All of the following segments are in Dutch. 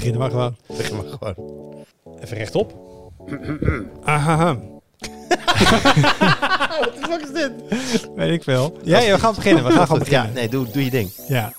beginnen maar gewoon. Begin maar gewoon. Even rechtop. Aha. Wat de fuck is dit? Weet ik veel. Ja, ja, we gaan beginnen. We gaan gewoon Ja, beginnen. nee, doe, doe je ding. Ja.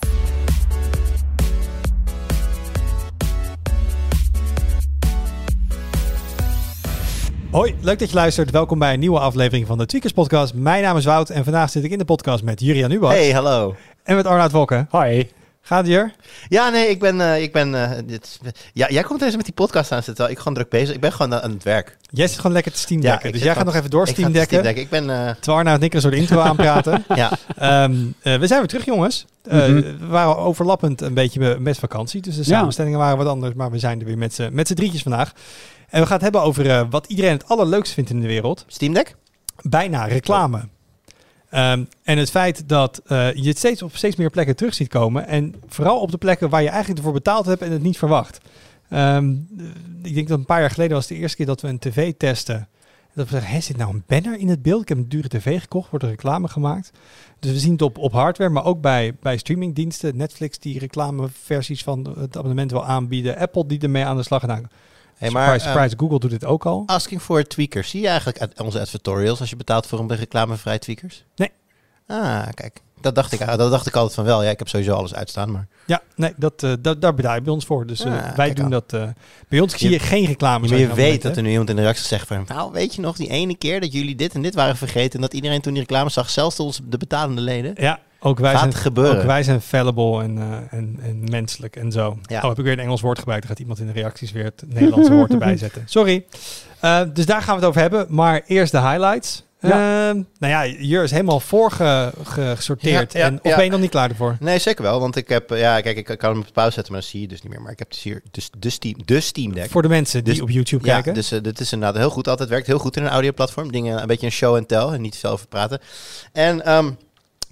Hoi, leuk dat je luistert. Welkom bij een nieuwe aflevering van de Tweakers Podcast. Mijn naam is Wout en vandaag zit ik in de podcast met Jurian Ubach Hey, hallo. en met Arnoud Wokke. Hoi. Gaat het hier? Ja, nee, ik ben... eh, ik ben eh, dit, ja, jij komt eens met die podcast aan zitten, ik gewoon druk bezig. Ik ben gewoon aan het werk. Jij zit gewoon lekker te Steam Ja, dus jij gaat nog even door Ik ga Steam. Ik ben... eh, Terwijl Arnoud en ik een soort intro aanpraten. ja, Ehm, eh, we zijn weer terug, jongens. Eh, Mhm. We waren overlappend een beetje met vakantie. Dus de Ja. samenstellingen waren wat anders. Maar we zijn er weer met z'n drietjes vandaag. En we gaan het hebben over wat iedereen het allerleukste vindt in de wereld. Steam Deck? Bijna reclame. Ehm, en het feit dat eh, je het steeds op steeds meer plekken terug ziet komen. En vooral op de plekken waar je eigenlijk ervoor betaald hebt en het niet verwacht. Ehm, eh, ik denk dat een paar jaar geleden was de eerste keer dat we een tv testen. Dat we zeggen, zit nou een banner in het beeld? Ik heb een dure tv gekocht, wordt er reclame gemaakt. Dus we zien het op, op hardware, maar ook bij, bij streamingdiensten. Netflix die reclameversies van het abonnement wil aanbieden. Apple die ermee aan de slag gaat. Hey, surprise, maar, surprise, Google doet dit ook al. Asking for tweakers. Zie je eigenlijk onze advertorials als je betaalt voor een reclamevrij tweakers? Nee. Ah, kijk. Dat dacht ik, ah, dat dacht ik altijd van wel. Ja, ik heb sowieso alles uitstaan, maar... Ja, nee, dat, eh, dat, daar betaal je bij ons voor. Dus eh, Ah, wij doen aan. dat. eh, bij ons zie je, geen reclame. Maar je weet dat er nu iemand in de reactie zegt van... Nou, weet je nog die ene keer dat jullie dit en dit waren vergeten... en dat iedereen toen die reclame zag, zelfs ons de betalende leden? Ja, ook wij, Gaat zijn, gebeuren. ook wij zijn fallible en, eh, en, en menselijk en zo. Ja. Oh, heb ik weer een Engels woord gebruikt. Dan gaat iemand in de reacties weer het Nederlandse woord erbij zetten. Sorry. Eh, dus daar gaan we het over hebben. Maar eerst de highlights. Ja. Ehm, nou ja, Jur is helemaal voorgesorteerd. Ja, ja, en, of ja. ben je nog niet klaar ervoor? Nee, zeker wel. Want ik heb... eh, Ja, kijk, ik kan hem op pauze zetten, maar dat zie je dus niet meer. Maar ik heb dus hier dus de, Steam, de Steam Deck. Voor de mensen die Dus- op YouTube Ja, kijken. dus uh, dit is inderdaad heel goed. Altijd werkt heel goed in een audioplatform. Dingen een beetje een show and tell en niet veel over praten. En ehm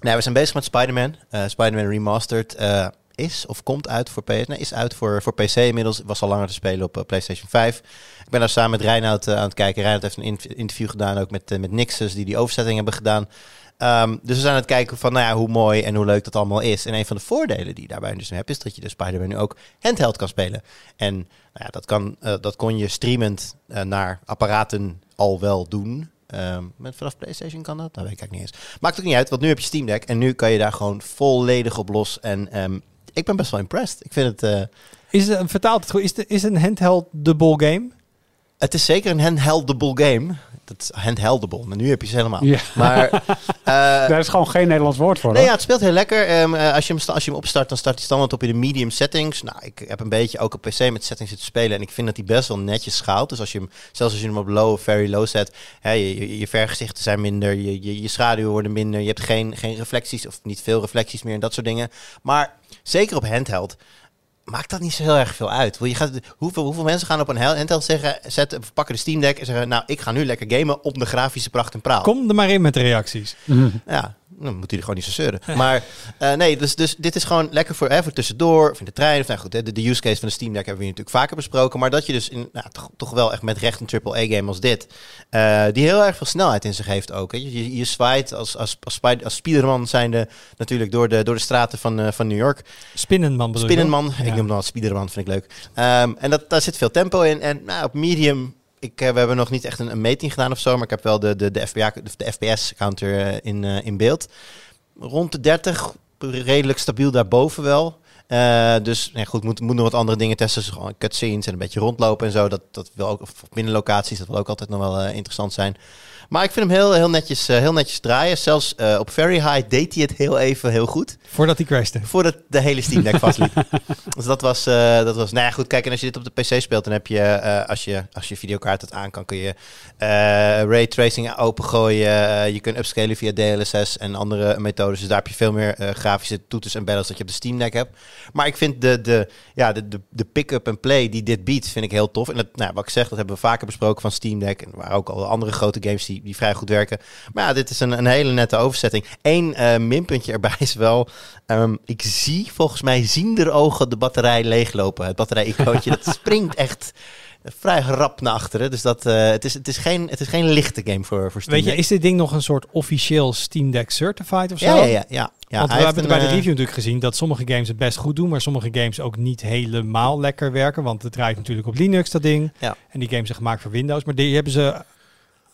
nou, we zijn bezig met Spider-Man. Eh, Spider-Man Remastered eh, is of komt uit voor PS. Is uit voor, voor PC inmiddels. Was al langer te spelen op eh, PlayStation 5. Ik ben daar samen met Reinoud aan het kijken. Reinoud heeft een in- interview gedaan ook met, met Nixus, die die overzetting hebben gedaan. Ehm, dus we zijn aan het kijken van nou ja, hoe mooi en hoe leuk dat allemaal is. En een van de voordelen die je daarbij dus hebt, is dat je de Spider-Man nu ook handheld kan spelen. En nou ja, dat, kan, dat kon je streamend naar apparaten al wel doen. Ehm, met vanaf PlayStation kan dat? Dat weet ik niet eens. Maakt ook niet uit, want nu heb je Steam Deck en nu kan je daar gewoon volledig op los. En ehm, ik ben best wel impressed. Ik vind het, eh, Is het, vertaald? Is, de, is een handheld de ball game? Het is zeker een handheldable game. Dat is handheldable. En nu heb je ze helemaal. Ja. Maar eh, Daar is gewoon geen Nederlands woord voor. Nee, hoor. ja, het speelt heel lekker. Ehm, eh, als, je hem als je hem opstart, dan start hij standaard op in de medium settings. Nou, ik heb een beetje ook op PC met settings zitten spelen. En ik vind dat hij best wel netjes schaalt. Dus als je hem, zelfs als je hem op low, very low zet, hè, je, je, je vergezichten zijn minder, je, je, je schaduwen worden minder. Je hebt geen, geen reflecties of niet veel reflecties meer en dat soort dingen. Maar zeker op handheld maakt dat niet zo heel erg veel uit. Wil Je gaat, hoeveel, hoeveel mensen gaan op een handheld zeggen, zetten, pakken de Steam Deck en zeggen, nou, ik ga nu lekker gamen op de grafische pracht en praal. Kom er maar in met de reacties. Ja, dan moet hij er gewoon niet zo zeuren. Maar eh, nee, dus, dus dit is gewoon lekker voor, hè, voor tussendoor, of in de trein. Of, nou goed, hè, de, de use case van de Steam Deck hebben we hier natuurlijk vaker besproken. Maar dat je dus in, nou, toch, toch wel echt met recht een AAA-game als dit, eh, die heel erg veel snelheid in zich heeft ook. Hè. Je, je, je zwaait als, als, als, als Spiderman zijnde natuurlijk door de, door de straten van, eh, van New York. Spinnenman bedoel? Spinnenman, Ja. ik noem hem dan Spiderman, vind ik leuk. Ehm, en dat, daar zit veel tempo in. En nou, op medium, ik, eh, we hebben nog niet echt een, een meting gedaan of zo, maar ik heb wel de, de, de, FBA, de, FPS-counter in, eh, in beeld. Rond de 30, redelijk stabiel daarboven wel. Eh, dus nee, goed, moet, moet nog wat andere dingen testen. Dus gewoon cutscenes en een beetje rondlopen en zo. Dat, dat wil ook, of binnenlocaties, dat wil ook altijd nog wel eh, interessant zijn. Maar ik vind hem heel, heel, netjes, eh, heel netjes draaien. Zelfs eh, op Very High deed hij het heel even heel goed. Voordat hij crashte. Voordat de hele Steam Deck vastliep. dus dat was, eh, dat was, nou ja, goed, kijk, en als je dit op de PC speelt, dan heb je, als je, als je videokaart het aan kan, kun je ray tracing opengooien. Je kunt upscalen via DLSS en andere methodes. Dus daar heb je veel meer grafische toeters en bells dat je op de Steam Deck hebt. Maar ik vind de, de, ja, de, de, de pick-up en play die dit biedt, vind ik heel tof. En dat, nou, wat ik zeg, dat hebben we vaker besproken van Steam Deck. En waren ook al andere grote games die, die vrij goed werken. Maar ja, dit is een, een hele nette overzetting. Eén eh, minpuntje erbij is wel, ehm, ik zie volgens mij ziender ogen de batterij leeglopen. Het batterij-icoontje, dat springt echt vrij rap naar achteren. Dus dat, eh, het, is, het, is geen, het is geen lichte game voor, voor Steam Weet je, is dit ding nog een soort officieel Steam Deck certified of zo? ja, ja, ja, ja. ja Want we hebben bij de eh, review natuurlijk gezien dat sommige games het best goed doen, maar sommige games ook niet helemaal lekker werken. Want het draait natuurlijk op Linux, dat ding. Ja. En die games zijn gemaakt voor Windows. Maar die hebben ze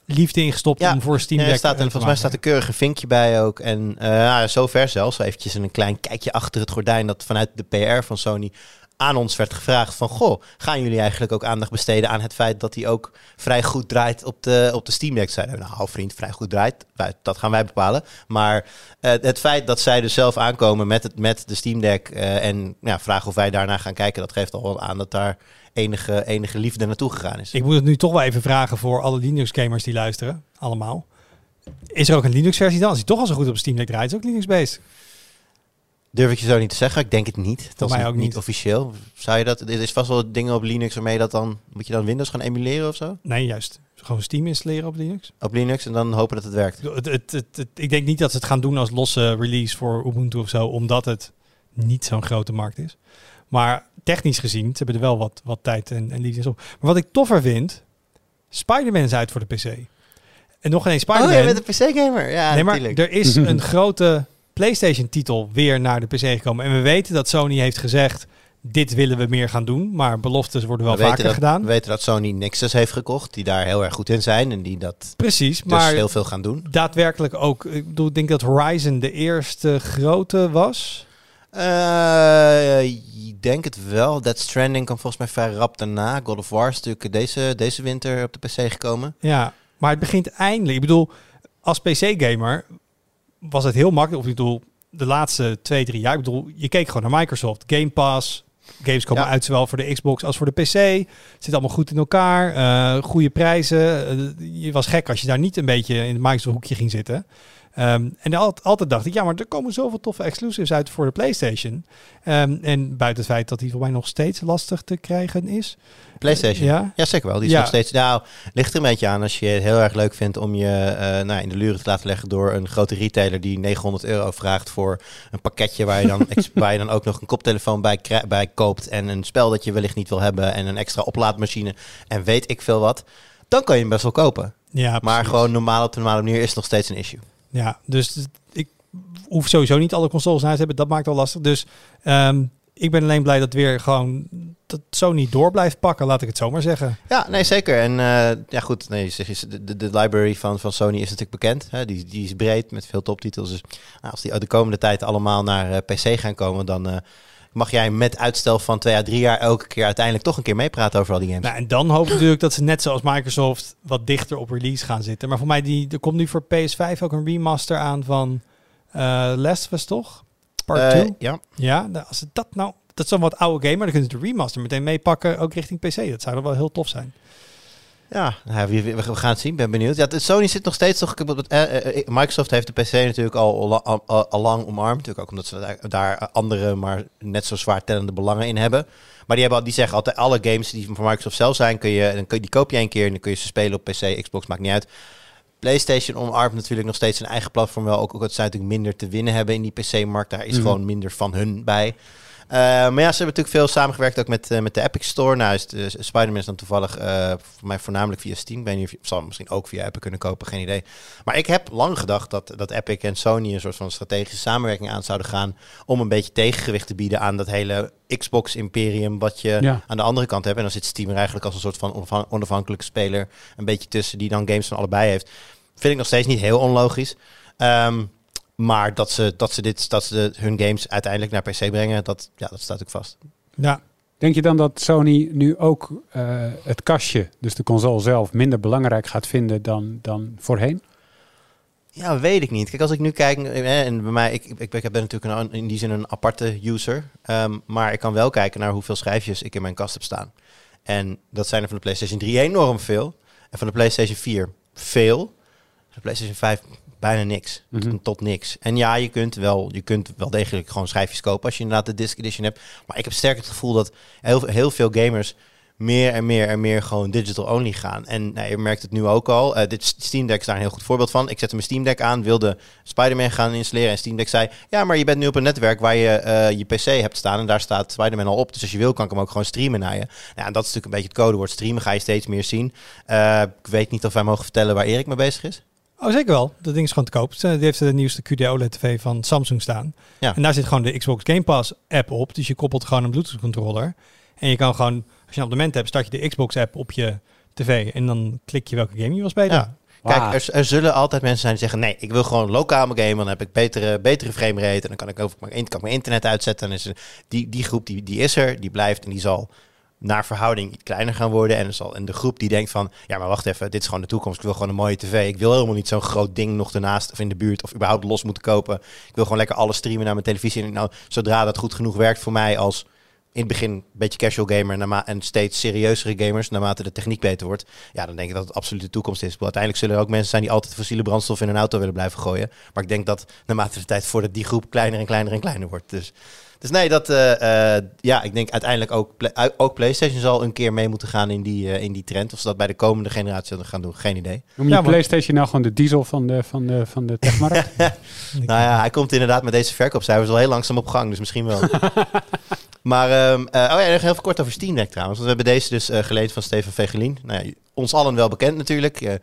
liefde ingestopt Ja, om voor Steam Ja, Deck staat, en volgens mij staat een keurig vinkje bij ook. En ja, zover zelfs. Eventjes een klein kijkje achter het gordijn. Dat vanuit de PR van Sony aan ons werd gevraagd van... Goh, gaan jullie eigenlijk ook aandacht besteden aan het feit dat hij ook vrij goed draait op de, op de Steam Deck? Zeiden nou vriend, vrij goed draait. Dat gaan wij bepalen. Maar eh, het feit dat zij dus zelf aankomen met, het, met de Steam Deck... eh, en ja, vragen of wij daarna gaan kijken... dat geeft al wel aan dat daar enige, enige liefde naartoe gegaan is. Ik moet het nu toch wel even vragen voor alle Linux gamers die luisteren, allemaal. Is er ook een Linux versie dan? Als hij toch al zo goed op Steam Deck draait, is ook Linux based. Durf ik je zo niet te zeggen. Ik denk het niet. Dat mij is ook niet, niet. officieel. Zou je dat? Er is vast wel dingen op Linux waarmee dat dan moet je dan Windows gaan emuleren of zo Nee, juist. Gewoon Steam installeren op Linux. op Linux en dan hopen dat het werkt. Het, het, het, het- ik denk niet dat ze het gaan doen als losse release voor Ubuntu of zo, omdat het niet zo'n grote markt is. Maar technisch gezien, ze hebben er wel wat, wat tijd en, en op. Maar wat ik toffer vind, Spider-Man is uit voor de PC. En nog geen Spider-Man. Oh, je bent een PC-gamer. Ja, nee, maar natuurlijk. er is een grote PlayStation-titel weer naar de PC gekomen. En we weten dat Sony heeft gezegd, dit willen we meer gaan doen. Maar beloftes worden wel we vaker dat, gedaan. We weten dat Sony Nexus heeft gekocht, die daar heel erg goed in zijn en die dat Precies, dus maar heel veel gaan doen. daadwerkelijk ook. Ik bedoel, ik denk dat Horizon de eerste grote was. Eh, ik denk het wel. Dead Stranding kwam volgens mij vrij rap daarna. God of War is natuurlijk deze, deze winter op de PC gekomen. Ja, maar het begint eindelijk. Ik bedoel, als PC-gamer was het heel makkelijk. Of ik bedoel, de laatste twee, drie jaar. Ik bedoel, je keek gewoon naar Microsoft. Game Pass. Games komen Ja. uit zowel voor de Xbox als voor de PC. Het zit allemaal goed in elkaar. eh goede prijzen. Eh, je was gek als je daar niet een beetje in het Microsoft hoekje ging zitten. Ehm, en al- altijd dacht ik, ja, maar er komen zoveel toffe exclusives uit voor de PlayStation. Ehm, en buiten het feit dat die voor mij nog steeds lastig te krijgen is. PlayStation. Ja. Ja, zeker wel. Die is Ja. nog steeds. Nou, ligt er een beetje aan als je het heel erg leuk vindt om je eh, nou, in de luren te laten leggen door een grote retailer die 900 euro vraagt voor een pakketje waar je dan, waar je dan ook nog een koptelefoon bij, bij koopt en een spel dat je wellicht niet wil hebben en een extra oplaadmachine en weet ik veel wat. Dan kan je hem best wel kopen. Ja, Maar gewoon normaal op de normale manier is het nog steeds een issue. Ja, dus ik hoef sowieso niet alle consoles huis te hebben. Dat maakt al lastig. Dus ehm, ik ben alleen blij dat weer gewoon dat Sony door blijft pakken, laat ik het zo maar zeggen. Ja, nee, zeker. En eh, ja, goed, nee, de, de, de library van, van Sony is natuurlijk bekend. Hè? Die, die is breed met veel toptitels. Dus nou, als die de komende tijd allemaal naar eh, PC gaan komen, dan eh, mag jij met uitstel van twee à drie jaar elke keer uiteindelijk toch een keer meepraten over al die games. Nou, en dan hoop ik natuurlijk dat ze net zoals Microsoft wat dichter op release gaan zitten. Maar voor mij, die, er komt nu voor PS5 ook een remaster aan van eh Last of Us, toch? Part Eh, 2. ja, Ja, nou, als dat nou... Dat is wat oude game, maar dan kunnen ze de remaster meteen meepakken, ook richting PC. Dat zou dan wel heel tof zijn. Ja nou, we, gaan het zien. Ben benieuwd. Ja, Sony zit nog steeds toch. eh, eh, eh, Microsoft heeft de PC natuurlijk al, al, al, lang omarmd. Natuurlijk ook omdat ze daar, andere, maar net zo zwaar tellende belangen in hebben. Maar die, hebben, die zeggen altijd: alle games die van Microsoft zelf zijn, kun je, dan kun je, die koop je een keer en dan kun je ze spelen op PC, Xbox, maakt niet uit. PlayStation omarmt natuurlijk nog steeds zijn eigen platform wel. Ook, ook dat zij natuurlijk minder te winnen hebben in die PC-markt. Daar is Mhm. gewoon minder van hun bij. Eh, maar ja, ze hebben natuurlijk veel samengewerkt ook met, eh, met de Epic Store. Nou, is de, Spider-Man is dan toevallig eh, voor mij voornamelijk via Steam. Ik weet niet of je zal misschien ook via Epic kunnen kopen, geen idee. Maar ik heb lang gedacht dat, dat Epic en Sony een soort van strategische samenwerking aan zouden gaan. om een beetje tegengewicht te bieden aan dat hele Xbox-imperium. wat je Ja. aan de andere kant hebt. En dan zit Steam er eigenlijk als een soort van onafhan- onafhankelijke speler. een beetje tussen die dan games van allebei heeft. Vind ik nog steeds niet heel onlogisch. Ehm, maar dat ze, dat ze, dit, dat ze de- hun games uiteindelijk naar PC brengen, dat, ja, dat staat ook vast. Ja, Denk je dan dat Sony nu ook eh, het kastje, dus de console zelf, minder belangrijk gaat vinden dan, dan voorheen? Ja, weet ik niet. Kijk, als ik nu kijk, eh, en bij mij, ik, ik, daar natuurlijk een, in die zin een aparte user. Ehm, maar ik kan wel kijken naar hoeveel schijfjes ik in mijn kast heb staan. En dat zijn er van de PlayStation 3 enorm veel. En van de PlayStation 4 veel. Van de PlayStation 5 bijna niks. Mhm. Tot niks. En ja, je kunt, wel, je kunt wel degelijk gewoon schijfjes kopen als je inderdaad de disc edition hebt. Maar ik heb sterk het gevoel dat heel, heel veel gamers meer en meer en meer gewoon digital only gaan. En nou, je merkt het nu ook al. Eh, dit Steam Deck is daar een heel goed voorbeeld van. Ik zette mijn Steam Deck aan, wilde Spider-Man gaan installeren. En Steam Deck zei, ja, maar je bent nu op een netwerk waar je eh, je PC hebt staan. En daar staat Spider-Man al op. Dus als je wil, kan ik hem ook gewoon streamen naar je. Nou, en dat is natuurlijk een beetje het codewoord. Streamen ga je steeds meer zien. Eh, ik weet niet of wij mogen vertellen waar Erik mee bezig is. Oh, zeker wel. Dat ding is gewoon te koop. Die heeft de nieuwste QD OLED TV van Samsung staan. Ja. En daar zit gewoon de Xbox Game Pass app op. Dus je koppelt gewoon een Bluetooth controller. En je kan gewoon, als je een abonnement hebt, start je de Xbox app op je tv. En dan klik je welke game je wil spelen. Ja. Kijk, er, er zullen altijd mensen zijn die zeggen: nee, ik wil gewoon lokaal mijn game, dan heb ik betere, betere framerate en dan kan ik over mijn, in- kan ik mijn internet uitzetten. En is die, die groep die, die is er, die blijft en die zal naar verhouding kleiner gaan worden. En, zal, en de groep die denkt van, ja, maar wacht even, dit is gewoon de toekomst. Ik wil gewoon een mooie tv. Ik wil helemaal niet zo'n groot ding nog ernaast of in de buurt of überhaupt los moeten kopen. Ik wil gewoon lekker alles streamen naar mijn televisie. En nou, zodra dat goed genoeg werkt voor mij als in het begin een beetje casual gamer en steeds serieuzere gamers naarmate de techniek beter wordt. Ja, dan denk ik dat het absoluut de toekomst is. Uiteindelijk zullen er ook mensen zijn die altijd fossiele brandstof in een auto willen blijven gooien. Maar ik denk dat naarmate de tijd voordat die groep kleiner en kleiner en kleiner wordt. Dus, dus nee, dat, eh, eh, ja, ik denk uiteindelijk ook, u- ook PlayStation zal een keer mee moeten gaan in die, eh, in die trend. Of ze dat bij de komende generatie zullen gaan doen, geen idee. Noem je Ja, PlayStation nou gewoon de diesel van de, van de, van de techmarkt? Nou ja, hij komt inderdaad met deze verkoopcijfers al heel langzaam op gang, dus misschien wel. maar, ehm, eh, oh ja, nog heel kort over Steam Deck trouwens. Want we hebben deze dus eh, geleend van Steven Vegelin. Nou ja, ons allen wel bekend natuurlijk. Eh,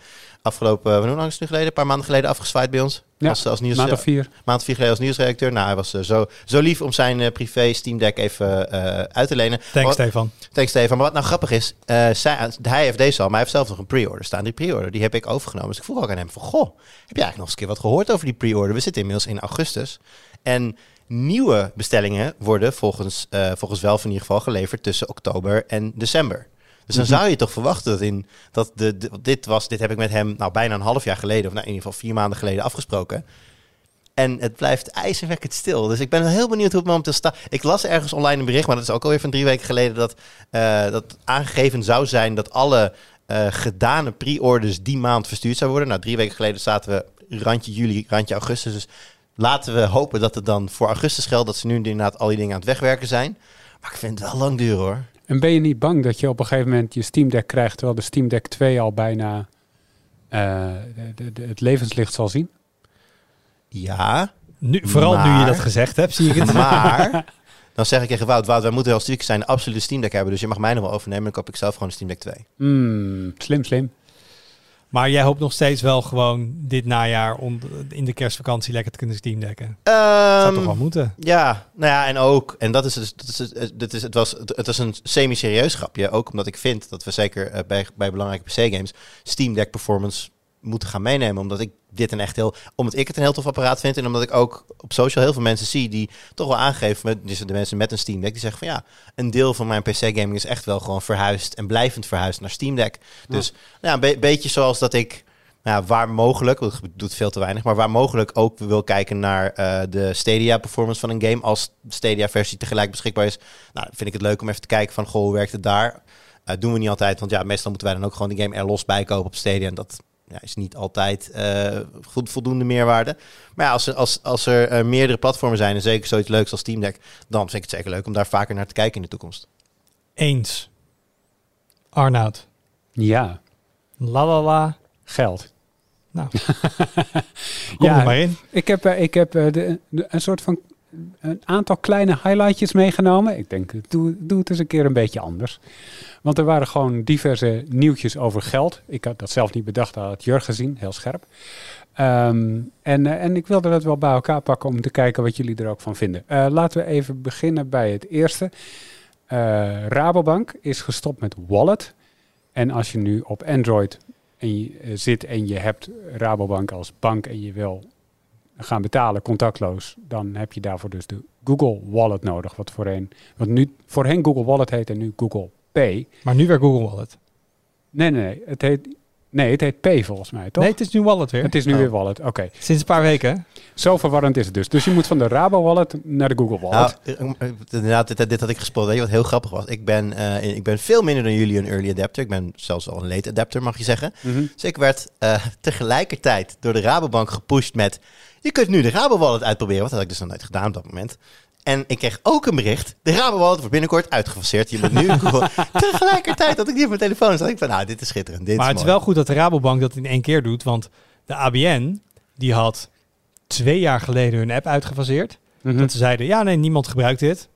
afgelopen, uh, hoe lang is het nu geleden? Een paar maanden geleden afgezwaaid bij ons. Ja, als, als nieuws, Maand of vier. maand of vier geleden als nieuwsredacteur. Nou, hij was zo, zo lief om zijn privé Steam Deck even uit te lenen. Thanks, Wat- Stefan. Thanks Stefan. Maar wat nou grappig is, zij, hij heeft deze al, maar hij heeft zelf nog een pre-order staan. Die pre-order, die heb ik overgenomen. Dus ik vroeg ook aan hem van, goh, heb je eigenlijk nog eens een keer wat gehoord over die pre-order? We zitten inmiddels in augustus. En nieuwe bestellingen worden volgens, eh volgens wel in ieder geval geleverd tussen oktober en december. Dus dan Mhm. zou je toch verwachten dat, in, dat de, de- dit was, dit heb ik met hem nou bijna een half jaar geleden, of nou in ieder geval vier maanden geleden afgesproken. En het blijft ijzerwekkend stil. Dus ik ben heel benieuwd hoe het momenteel staat. Ik las ergens online een bericht, maar dat is ook alweer van drie weken geleden, dat, eh, dat aangegeven zou zijn dat alle eh, gedane pre-orders die maand verstuurd zou worden. Nou, drie weken geleden zaten we randje juli, randje augustus. Dus laten we hopen dat het dan voor augustus geldt, dat ze nu inderdaad al die dingen aan het wegwerken zijn. Maar ik vind het wel lang duren hoor. En ben je niet bang dat je op een gegeven moment je Steam Deck krijgt, terwijl de Steam Deck 2 al bijna eh, de, de- het levenslicht zal zien? Ja, Nu, vooral nu je dat gezegd hebt, zie ik het. maar dan zeg ik tegen Wout, Wout, wij moeten wel stuk zijn, absoluut een Steam Deck hebben. Dus je mag mij nog wel overnemen, dan koop ik zelf gewoon een Steam Deck 2. Hmm, slim, slim. Maar jij hoopt nog steeds wel gewoon dit najaar om in de kerstvakantie lekker te kunnen Steam decken. Ehm, Zou toch wel moeten? Ja, nou ja, en ook, en dat is, dus, dat is, het- dit is, het, was, het, het was een semi-serieus grapje. Ook omdat ik vind dat we zeker eh, bij, bij belangrijke PC-games Steam Deck performance moeten gaan meenemen. Omdat ik dit een echt heel, omdat ik het een heel tof apparaat vind. En omdat ik ook op social heel veel mensen zie die toch wel aangeven, met, dus de mensen met een Steam Deck, die zeggen van ja, een deel van mijn PC-gaming is echt wel gewoon verhuisd en blijvend verhuisd naar Steam Deck. Dus nou ja, een be- beetje zoals dat ik nou, ja, waar mogelijk, want het doet veel te weinig, maar waar mogelijk ook wil kijken naar eh, de Stadia performance van een game als de Stadia versie tegelijk beschikbaar is. Nou, vind ik het leuk om even te kijken van, goh, hoe werkt het daar? Eh, doen we niet altijd, want ja, meestal moeten wij dan ook gewoon de game er los bij kopen op Stadia en dat ja, is niet altijd eh, goed, voldoende meerwaarde. Maar ja, als er, als, als er eh, meerdere platformen zijn en zeker zoiets leuks als Steam Deck, dan vind ik het zeker leuk om daar vaker naar te kijken in de toekomst. Eens. Arnoud. Ja, La la la. geld. Nou, kom Ja, er maar in. Ik heb, eh, ik heb eh, de, de- een soort van een aantal kleine highlightjes meegenomen. Ik denk, doe, doe het eens een keer een beetje anders. Want er waren gewoon diverse nieuwtjes over geld. Ik had dat zelf niet bedacht, dat had Jurgen gezien, heel scherp. Ehm, en, eh, en ik wilde dat wel bij elkaar pakken om te kijken wat jullie er ook van vinden. Eh, laten we even beginnen bij het eerste. Eh, Rabobank is gestopt met Wallet. En als je nu op Android zit en je hebt Rabobank als bank en je wil gaan betalen contactloos, dan heb je daarvoor dus de Google Wallet nodig. Wat voorheen, wat nu voorheen Google Wallet heet en nu Google Pay. Maar nu weer Google Wallet. Nee, nee, nee. Het heet, nee, het heet Pay volgens mij, toch? Nee, het is nu Wallet weer. het is nu Oh. weer Wallet. Oké, Sinds een paar weken. zo verwarrend is het dus. Dus je moet van de Rabo Wallet naar de Google Wallet. Nou, eh, eh, inderdaad, dit, dit had ik gespoord. Weet je wat heel grappig was? Ik ben, eh, ik ben veel minder dan jullie een early adapter. Ik ben zelfs al een late adapter, mag je zeggen. Mhm. Dus ik werd eh, tegelijkertijd door de Rabobank gepusht met... Je kunt nu de Rabo Wallet uitproberen. Wat had ik dus nog nooit gedaan op dat moment. En ik kreeg ook een bericht. De Rabo Wallet wordt binnenkort uitgefaseerd. Je moet nu. Tegelijkertijd dat ik die op mijn telefoon zat. Ik van, nou, dit is schitterend. Dit maar is het is wel goed dat de Rabobank dat in één keer doet. Want de ABN, die had twee jaar geleden hun app uitgefaseerd. Mhm. Dat ze zeiden, ja nee, niemand gebruikt dit.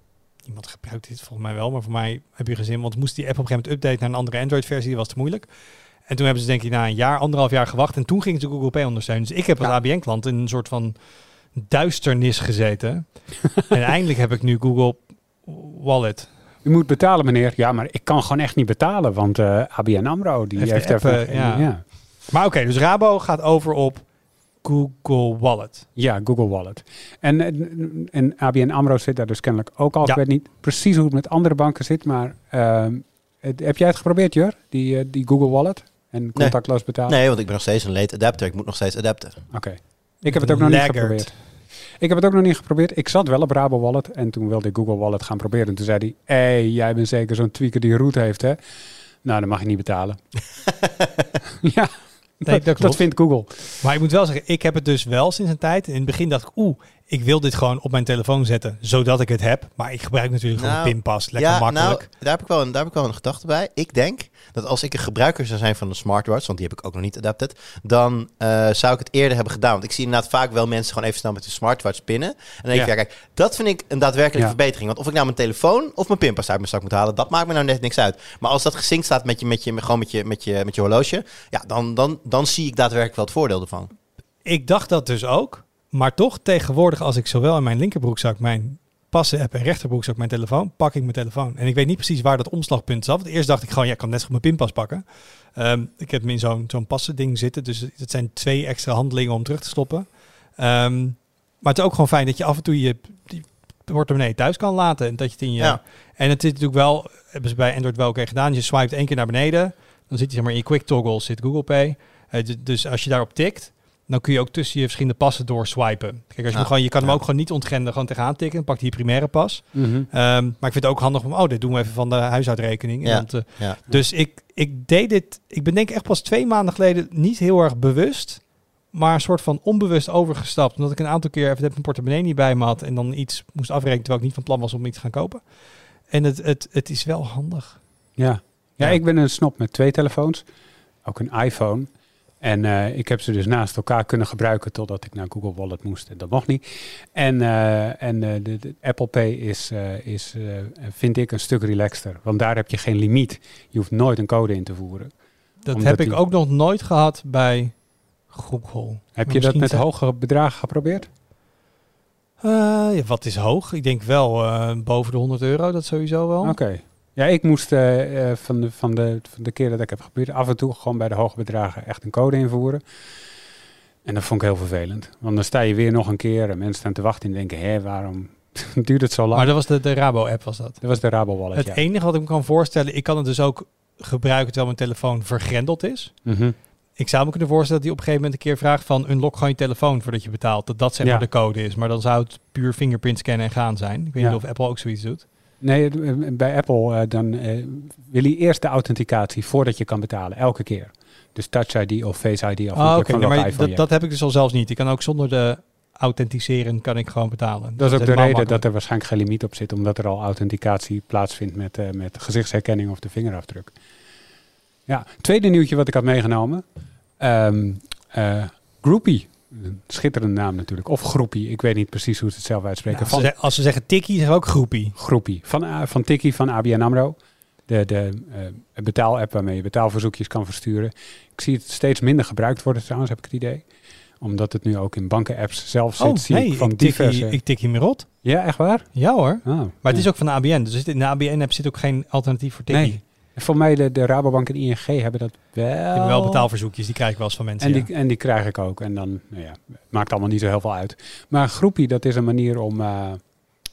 Niemand gebruikt dit volgens mij wel, maar voor mij heb je gezin. Want moest die app op een gegeven moment updaten naar een andere Android-versie, dat was te moeilijk. En toen hebben ze denk ik na een jaar, anderhalf jaar gewacht. En toen gingen ze Google Pay ondersteunen. Dus ik heb als Ja. ABN-klant in een soort van duisternis gezeten. en eindelijk heb ik nu Google Wallet. U moet betalen, meneer. Ja, maar ik kan gewoon echt niet betalen, want eh, ABN AMRO die Heeft heeft, even... eh, ja. ja. Maar oké, dus Rabo gaat over op Google Wallet. Ja, Google Wallet. En, en, en ABN AMRO zit daar dus kennelijk ook al. Ja. Ik weet niet precies hoe het met andere banken zit, maar ehm, het- heb jij het geprobeerd, Jur? Die, eh, die Google Wallet en contactloos betalen? Nee, want ik ben nog steeds een late adapter. Ik moet nog steeds adapten. Oké. Ik heb het ook nog niet geprobeerd. Ik heb het ook nog niet geprobeerd. Ik zat wel op Rabo Wallet en toen wilde ik Google Wallet gaan proberen. En toen zei hij, hé, hey, jij bent zeker zo'n tweaker die route heeft, hè? Nou, dan mag je niet betalen. ja, Nee, dat, dat vindt Google. Maar ik moet wel zeggen, ik heb het dus wel sinds een tijd. In het begin dacht ik, oeh, ik wil dit gewoon op mijn telefoon zetten, zodat ik het heb. Maar ik gebruik natuurlijk gewoon Nou, een pinpas, lekker ja, makkelijk. nou, daar heb, ik wel een, daar heb ik wel een gedachte bij. Ik denk dat als ik een gebruiker zou zijn van een smartwatch, want die heb ik ook nog niet adapted, dan eh, zou ik het eerder hebben gedaan. Want ik zie inderdaad vaak wel mensen gewoon even snel met hun smartwatch pinnen. En dan denk ik, Ja. ja, kijk, dat vind ik een daadwerkelijke Ja. verbetering. Want of ik nou mijn telefoon of mijn pinpas uit mijn zak moet halen, dat maakt me nou net niks uit. Maar als dat gesynct staat met je, met je, met, gewoon met je, met je, met je horloge, ja, dan, dan, dan zie ik daadwerkelijk wel het voordeel ervan. Ik dacht dat dus ook. Maar toch tegenwoordig, als ik zowel in mijn linkerbroekzak mijn passen heb en rechterbroekzak mijn telefoon, pak ik mijn telefoon. En ik weet niet precies waar dat omslagpunt zat. Want eerst dacht ik gewoon, ja, ik kan net zo goed mijn pinpas pakken. Ehm, ik heb hem in zo'n zo'n passen ding zitten. Dus het zijn twee extra handelingen om terug te stoppen. Ehm, maar het is ook gewoon fijn dat je af en toe je die portemonnee thuis kan laten. En dat je het in je... Ja. En het is natuurlijk wel, hebben ze bij Android wel oké gedaan. Je swipet één keer naar beneden. Dan zit je zeg maar in je quick toggle zit Google Pay. Eh, dus als je daarop tikt, dan kun je ook tussen je verschillende passen door swipen. Kijk, als je, gewoon, je kan hem Ja. ook gewoon niet ontgrenden, gewoon tegenaan tikken. Dan pak je je primaire pas. Mhm. Ehm, maar ik vind het ook handig om, oh, dit doen we even van de huishoudrekening. En Ja. want, eh, Ja. dus ik, ik deed dit, ik ben denk ik echt pas twee maanden geleden niet heel erg bewust, maar een soort van onbewust overgestapt. Omdat ik een aantal keer even mijn portemonnee niet bij me had en dan iets moest afrekenen terwijl ik niet van plan was om iets te gaan kopen. En het, het, het is wel handig. Ja. Ja, Ja. ik ben een snop met twee telefoons. Ook een iPhone. En eh, ik heb ze dus naast elkaar kunnen gebruiken totdat ik naar Google Wallet moest. En dat mocht niet. En, eh, en eh, de, de Apple Pay is, is vind ik, een stuk relaxter. Want daar heb je geen limiet. Je hoeft nooit een code in te voeren. Dat heb ik ook nog nooit gehad bij Google. Heb Maar je dat met zijn- hogere bedragen geprobeerd? Ja, wat is hoog? Ik denk wel boven de 100 euro, dat sowieso wel. Oké. Ja, ik moest eh, eh, van, de, van, de, van de keer dat ik heb geprobeerd, af en toe gewoon bij de hoge bedragen echt een code invoeren. En dat vond ik heel vervelend. Want dan sta je weer nog een keer en mensen staan te wachten en denken, hé, waarom duurt het zo lang? Maar dat was de, de Rabo-app, was dat. dat was de Rabo Wallet, Het ja. enige wat ik me kan voorstellen, ik kan het dus ook gebruiken terwijl mijn telefoon vergrendeld is. Mhm. Ik zou me kunnen voorstellen dat hij op een gegeven moment een keer vraagt van unlock gewoon je telefoon voordat je betaalt. Dat dat zeg maar Ja. de code is. Maar dan zou het puur fingerprint scannen en gaan zijn. Ik weet Ja. niet of Apple ook zoiets doet. Nee, eh, bij Apple eh, dan eh, wil hij eerst de authenticatie voordat je kan betalen, elke keer. Dus Touch ID of Face ID afhankelijk Ah, oké. van nee, maar dat, je dat heb ik dus al zelfs niet. Ik kan ook zonder de authenticeren kan ik gewoon betalen. Dat is ook de reden dat er waarschijnlijk geen limiet op zit, omdat er al authenticatie plaatsvindt met, met gezichtsherkenning of de vingerafdruk. Ja, tweede nieuwtje wat ik had meegenomen. Ehm eh, Groupie. Een schitterende naam natuurlijk. Of Groepie. Ik weet niet precies hoe ze het zelf uitspreken. Nou, als, ze, van zeg- als ze zeggen tikkie, zeggen we ook groepie. Groepie. Van, eh, van Tikkie van ABN AMRO. De, de eh, betaalapp waarmee je betaalverzoekjes kan versturen. Ik zie het steeds minder gebruikt worden trouwens, heb ik het idee. Omdat het nu ook in bankenapps zelf zit. Oh, zie nee, ik van ik, tikkie, ik meer rot. Ja, echt waar? Ja hoor. Oh, Maar het is ook van de ABN. Dus in de ABN-app zit ook geen alternatief voor tikkie. Nee. Voor mij de, de Rabobank en ING hebben dat wel. Ik heb wel betaalverzoekjes, die krijg ik wel eens van mensen. En ja. die, en die krijg ik ook. En dan, nou ja, maakt allemaal niet zo heel veel uit. Maar groepie, dat is een manier om, eh,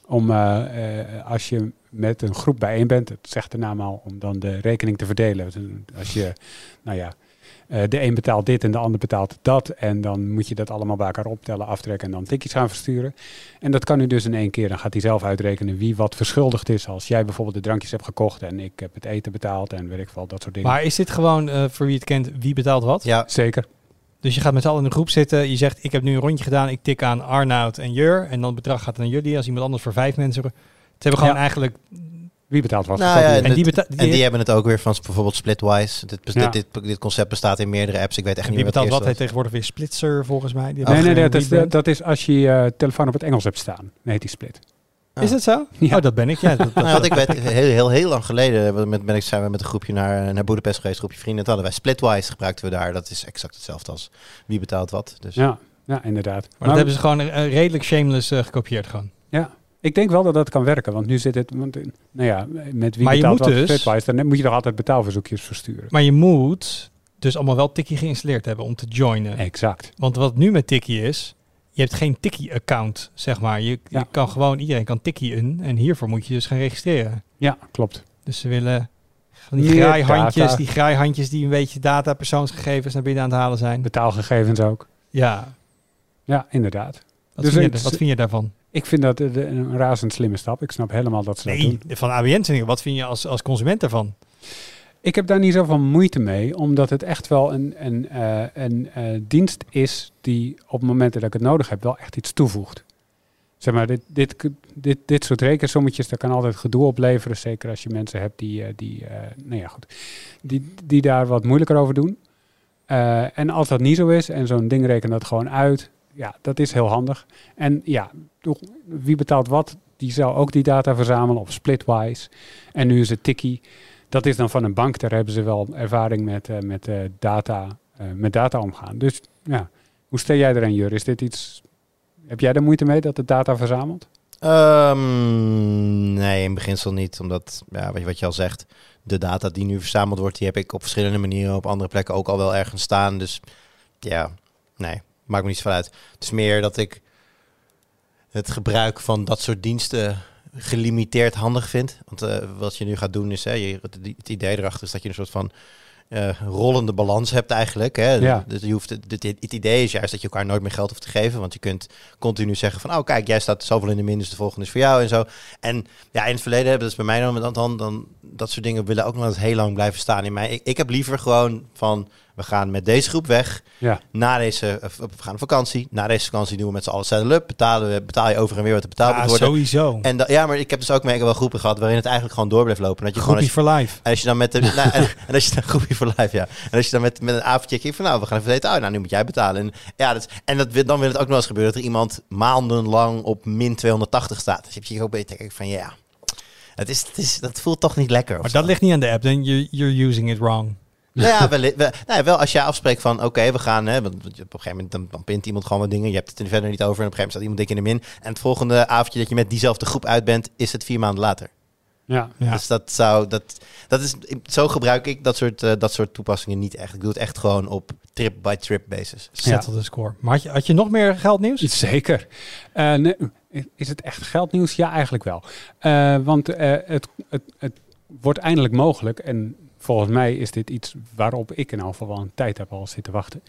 om eh, eh, als je met een groep bijeen bent, het zegt de naam al, om dan de rekening te verdelen. Dus Als je, nou ja, eh, de een betaalt dit en de ander betaalt dat. En dan moet je dat allemaal bij elkaar optellen, aftrekken en dan tikjes gaan versturen. En dat kan nu dus in één keer. Dan gaat hij zelf uitrekenen wie wat verschuldigd is. Als jij bijvoorbeeld de drankjes hebt gekocht en ik heb het eten betaald en weet ik wel, dat soort dingen. Maar is dit gewoon, eh, voor wie het kent, wie betaalt wat? Ja, Zeker. Dus je gaat met z'n allen in een groep zitten. Je zegt, ik heb nu een rondje gedaan. Ik tik aan Arnoud en Jur. En dan het bedrag gaat naar jullie. Als iemand anders voor vijf mensen... Het hebben gewoon Ja. eigenlijk... Wie betaalt wat? Nou ja. En die, dit- beta- En die hebben het ook weer van bijvoorbeeld Splitwise. Dit, Ja. dit, dit, dit concept bestaat in meerdere apps. Ik weet echt en niet wie meer wat betaalt wat? Heet tegenwoordig weer Splitzer volgens mij. Die Nee, nee, dat is, dat is als je je telefoon op het Engels hebt staan. Dan heet die split. Is dat zo? Ja. Oh, dat ben ik. Ja, dat, dat- Nou, wat ik weet, heel, heel, heel lang geleden met, ben ik, zijn we met een groepje naar, naar Boedapest geweest, een groepje vrienden. Toen hadden wij Splitwise gebruikten we daar. Dat is exact hetzelfde als wie betaalt wat. Dus Ja, ja inderdaad. maar dat hebben ze gewoon eh, redelijk shameless eh, gekopieerd gewoon. Ik denk wel dat dat kan werken, want nu zit het... Want, eh, nou ja, met wie Maar je moet dus- dan moet je toch altijd betaalverzoekjes versturen. Maar je moet dus allemaal wel Tikkie geïnstalleerd hebben om te joinen. Exact. Want wat nu met Tikkie is, je hebt geen Tikkie-account, zeg maar. Je, je kan gewoon, iedereen kan Tikkie in. En hiervoor moet je dus gaan registreren. Ja, klopt. Dus ze willen van die graaihandjes, die graaihandjes die een beetje data, persoonsgegevens naar binnen aan het halen zijn. Betaalgegevens ook. Ja, Ja, inderdaad. wat, Dus vind, je, het- wat vind je daarvan? Ik vind dat een razend slimme stap. Ik snap helemaal dat ze dat Nee, doen. van ABN wat vind je als, als consument daarvan? Ik heb daar niet zoveel moeite mee, omdat het echt wel een, een, eh, een eh, dienst is die op momenten dat ik het nodig heb wel echt iets toevoegt. Zeg maar, dit, dit, dit, dit soort rekensommetjes, dat kan altijd gedoe opleveren. Zeker als je mensen hebt die, eh, die, nou ja, goed, die, die daar wat moeilijker over doen. En als dat niet zo is en zo'n ding rekent dat gewoon uit, ja, dat is heel handig. En ja, wie betaalt wat, die zou ook die data verzamelen op Splitwise. En nu is het Tikkie. Dat is dan van een bank, daar hebben ze wel ervaring met, eh, met, eh, data, eh, met data omgaan. Dus ja, hoe stel jij eraan, Jur? Is dit iets... Heb jij er moeite mee dat het data verzamelt? Ehm, nee, in beginsel niet. Omdat, ja, weet je wat je al zegt, de data die nu verzameld wordt, die heb ik op verschillende manieren op andere plekken ook al wel ergens staan. Dus ja, nee, maakt me niet zoveel uit. Het is meer dat ik het gebruik van dat soort diensten gelimiteerd handig vind. Want eh, wat je nu gaat doen is, hè, je, het, idee erachter is dat je een soort van eh, rollende balans hebt eigenlijk. Hè? Ja. Dus je hoeft, het, het, het idee is juist dat je elkaar nooit meer geld hoeft te geven. Want je kunt continu zeggen van, oh kijk, jij staat zoveel in de min, dus de volgende is voor jou en zo. En ja, in het verleden hebben dat is bij mij dan, dan, dan dat soort dingen willen ook nog eens heel lang blijven staan in mij. Ik, ik heb liever gewoon van, we gaan met deze groep weg. Ja. Na deze, of we gaan op vakantie. Na deze vakantie doen we met z'n allen settle up. Betalen we, betaal je over en weer wat er betaald Ja, moet worden. sowieso. En da- ja, maar ik heb dus ook mee wel groepen gehad waarin het eigenlijk gewoon door bleef lopen. Dat je gewoon Groepie als je, for life. en als je dan met de, nou, en, en als je dan groepie voor live, ja. En als je dan met, met een avondje kijkt van nou, we gaan even eten. Oh, nou, nu moet jij betalen. En ja, dat, en dat, dan wil het ook nog eens gebeuren dat er iemand maandenlang op min 280 staat. Dus je hebt je ook denk ik van ja, het is, het is, dat voelt toch niet lekker. Maar dat ligt niet aan de app, dan you- you're using it wrong. Nou ja, wel, wel, nou ja, wel als jij afspreekt van oké, we gaan, hè, want op een gegeven moment dan, dan pint iemand gewoon wat dingen. Je hebt het er verder niet over en op een gegeven moment staat iemand dik in de min. En het volgende avondje dat je met diezelfde groep uit bent, is het vier maanden later. Ja. Ja. Dus dat zou, dat, dat is, zo gebruik ik dat soort, eh, dat soort toepassingen niet echt. Ik doe het echt gewoon op trip-by-trip basis. Settle the score. Maar had je, had je nog meer geldnieuws? Zeker. Eh, nee, is het echt geldnieuws? Ja, eigenlijk wel. Eh, want eh, het, het, het wordt eindelijk mogelijk. En volgens mij is dit iets waarop ik in ieder geval wel een tijd heb al zitten wachten.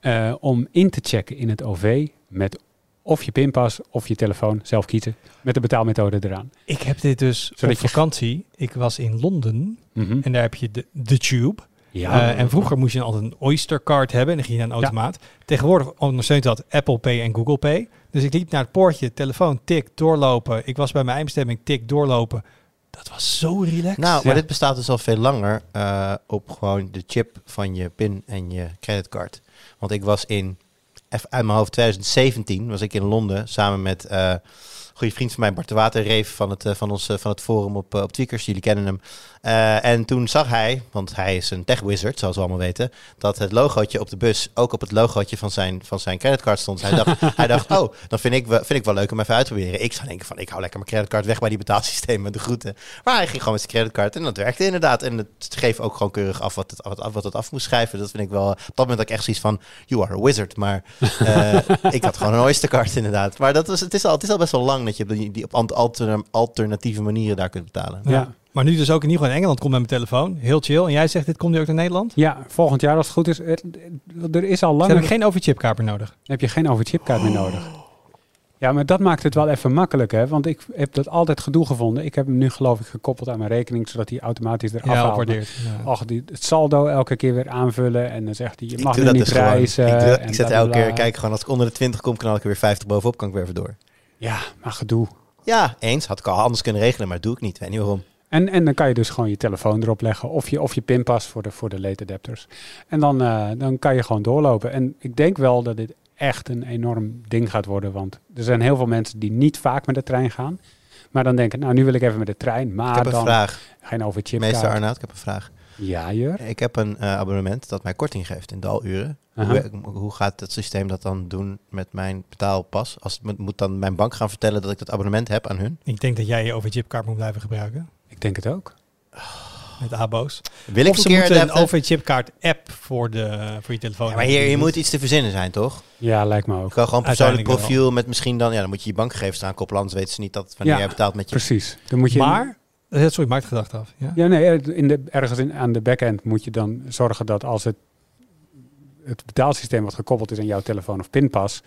eh, om in te checken in het OV met of je pinpas of je telefoon zelf kiezen. Met de betaalmethode eraan. Ik heb dit dus Zodat op vakantie. Ik was in Londen Mhm. en daar heb je de, de Tube. Ja. Eh, en vroeger moest je altijd een Oyster card hebben en dan ging je naar een automaat. Tegenwoordig ondersteunt dat Apple Pay en Google Pay. Dus ik liep naar het poortje, telefoon, tik, doorlopen. Ik was bij mijn eindbestemming, tik, doorlopen. Dat was zo relaxed. Nou, maar Ja. dit bestaat dus al veel langer eh, op gewoon de chip van je pin en je creditcard. Want ik was in, even uit mijn hoofd, 2017 was ik in Londen samen met eh, goede vriend van mij, Bart de Waterreef van het, eh, van ons, eh, van het forum op, eh, op Tweakers. Jullie kennen hem. En toen zag hij, want hij is een tech wizard, zoals we allemaal weten, dat het logootje op de bus ook op het logootje van zijn, van zijn creditcard stond. Hij dacht, hij dacht, oh, dan vind ik, wel- vind ik wel leuk om even uit te proberen. Ik zou denken van, ik hou lekker mijn creditcard weg bij die betaalsystemen, de groeten. Maar hij ging gewoon met zijn creditcard en dat werkte inderdaad. En het schreef ook gewoon keurig af wat het, wat, af- wat het af moest schrijven. Dat vind ik wel, op dat moment had ik echt zoiets van, you are a wizard. Maar ik had gewoon een Oystercard inderdaad. Maar dat was, het, is al, het is al best wel lang dat je op, die, die op alterna- alternatieve manieren daar kunt betalen. Ja. Ja. Maar nu dus ook in ieder geval in Engeland komt met mijn telefoon. Heel chill. En jij zegt, dit komt nu ook naar Nederland? ja, volgend jaar als het goed is. Er, is al langer... heb ik geen overchipkaart meer nodig. heb je geen overchipkaart meer nodig. Ja, maar dat maakt het wel even makkelijk, hè? Want ik heb dat altijd gedoe gevonden. Ik heb hem nu geloof ik gekoppeld aan mijn rekening, zodat hij automatisch eraf Ja, haalt. Ja. Och, die, het saldo elke keer weer aanvullen en dan zegt hij, je mag nu niet dus gewoon. reizen. Ik, doe dat- en ik zet elke keer, kijk gewoon als ik onder de 20 kom, knal ik er weer 50 bovenop, kan ik weer even door. Ja, maar gedoe. Ja, eens. Had ik al anders kunnen regelen, maar doe ik niet. Ik weet niet waarom. En, en dan kan je dus gewoon je telefoon erop leggen of je, of je pinpas voor de, voor de late adapters. En dan, eh, dan kan je gewoon doorlopen. En ik denk wel dat dit echt een enorm ding gaat worden. Want er zijn heel veel mensen die niet vaak met de trein gaan. Maar dan denken, nou nu wil ik even met de trein. ik Maar heb een dan vraag. geen overchip Meester Arnoud, ik heb een vraag. Ja, Jur. Ik heb een eh, abonnement dat mij korting geeft in daluren. Hoe, hoe gaat het systeem dat dan doen met mijn betaalpas? Als, moet- moet dan mijn bank gaan vertellen dat ik dat abonnement heb aan hun? Ik denk dat jij je OV-chipkaart moet blijven gebruiken. Ik denk het ook. Met ABO's. Wil ik of een ze moeten een? OV-chipkaart app voor, de, voor je telefoon. Ja, maar hier, hier moet iets te verzinnen zijn, toch? Ja, lijkt me ook. kan gewoon persoonlijk profiel met misschien dan... Ja, dan moet je je bankgegevens eraan koppelen, anders weten ze niet dat wanneer Ja, jij betaalt met je... Precies. Dan moet je Maar, sorry, maak het gedacht af. Ja? Ja, nee, in de, ergens in, aan de backend moet je dan zorgen dat als het, het betaalsysteem wat gekoppeld is aan jouw telefoon of pinpas,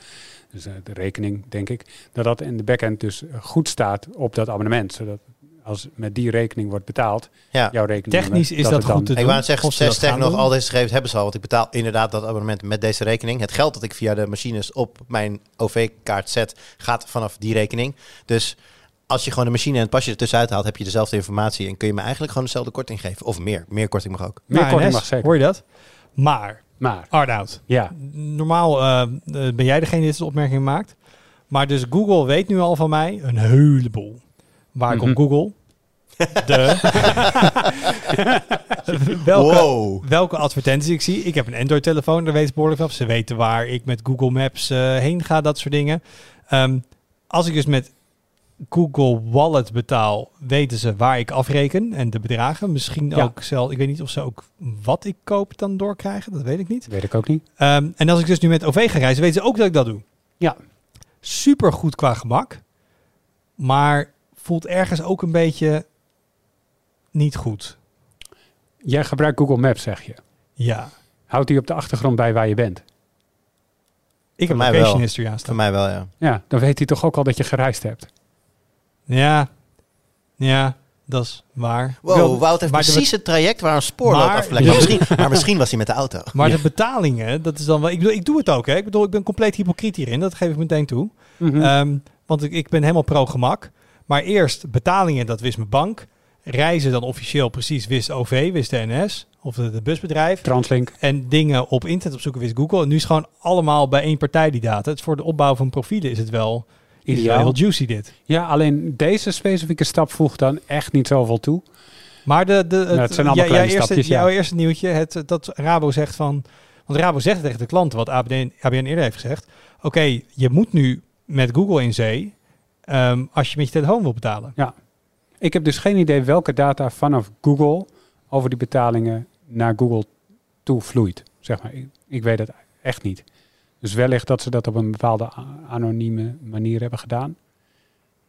dus eh, de rekening denk ik, dat dat in de backend dus goed staat op dat abonnement. Zodat als met die rekening wordt betaald, Ja. jouw rekening. Technisch is dat dan- goed te Ik doen. wou net zeggen, Of ze dat sterker gaan nog, al deze gegevens hebben ze al. Want ik betaal inderdaad dat abonnement met deze rekening. Het geld dat ik via de machines op mijn OV-kaart zet, gaat vanaf die rekening. Dus als je gewoon de machine en het pasje ertussenuit haalt, heb je dezelfde informatie. En kun je me eigenlijk gewoon dezelfde korting geven. Of meer. Meer korting mag ook. Meer Nou, korting NS, mag zeker. Hoor je dat? Maar, Maar, Arnoud, ja, normaal eh, eh, ben jij degene die deze opmerking maakt. Maar dus Google weet nu al van mij een heleboel. Waar Mhm. komt Google? De. welke, Wow. welke advertenties ik zie. Ik heb een Android-telefoon, daar weet ze behoorlijk van. Ze weten waar ik met Google Maps eh, heen ga, dat soort dingen. Ehm, als ik dus met Google Wallet betaal, weten ze waar ik afreken en de bedragen. Misschien Ja. ook zelf. Ik weet niet of ze ook wat ik koop dan doorkrijgen. Dat weet ik niet. weet ik ook niet. Ehm, en als ik dus nu met OV ga reizen, weten ze ook dat ik dat doe. Ja. Super goed qua gemak. Maar voelt ergens ook een beetje niet goed. Jij gebruikt Google Maps, zeg je. Ja. Houdt die op de achtergrond bij waar je bent? Ik heb mij location wel. history Voor aanstaan. mij wel, ja. Ja, dan weet hij toch ook al dat je gereisd hebt. Ja. Ja, dat is waar. Wow, Wel, Wout heeft precies het traject waar een spoor Maar- afgelegd. Maar, misschien, maar misschien was hij met de auto. Maar Ja. de betalingen, dat is dan wel... Ik bedoel, ik doe het ook, hè. Ik bedoel, ik ben compleet hypocriet hierin. Dat geef ik meteen toe. Mhm. Ehm, want ik, ik ben helemaal pro-gemak. Maar eerst betalingen, dat wist mijn bank. Reizen dan officieel precies wist OV, wist de NS. Of het het busbedrijf. Translink. En dingen op internet opzoeken wist Google. En nu is het gewoon allemaal bij één partij die data. Het is voor de opbouw van profielen is het wel Ideaal. heel juicy dit. Ja, alleen deze specifieke stap voegt dan echt niet zoveel toe. Maar de, de, het, het zijn allemaal jij- kleine jouw eerste, stapjes, ja. Jouw eerste nieuwtje, het, dat Rabo zegt van... Want Rabo zegt tegen de klanten, wat ABN, ABN eerder heeft gezegd. Oké, je moet nu met Google in zee ehm, als je met je telefoon wil betalen. Ik heb dus geen idee welke data vanaf Google over die betalingen naar Google toe vloeit. Zeg maar. ik, ik weet het echt niet. Dus wellicht dat ze dat op een bepaalde anonieme manier hebben gedaan.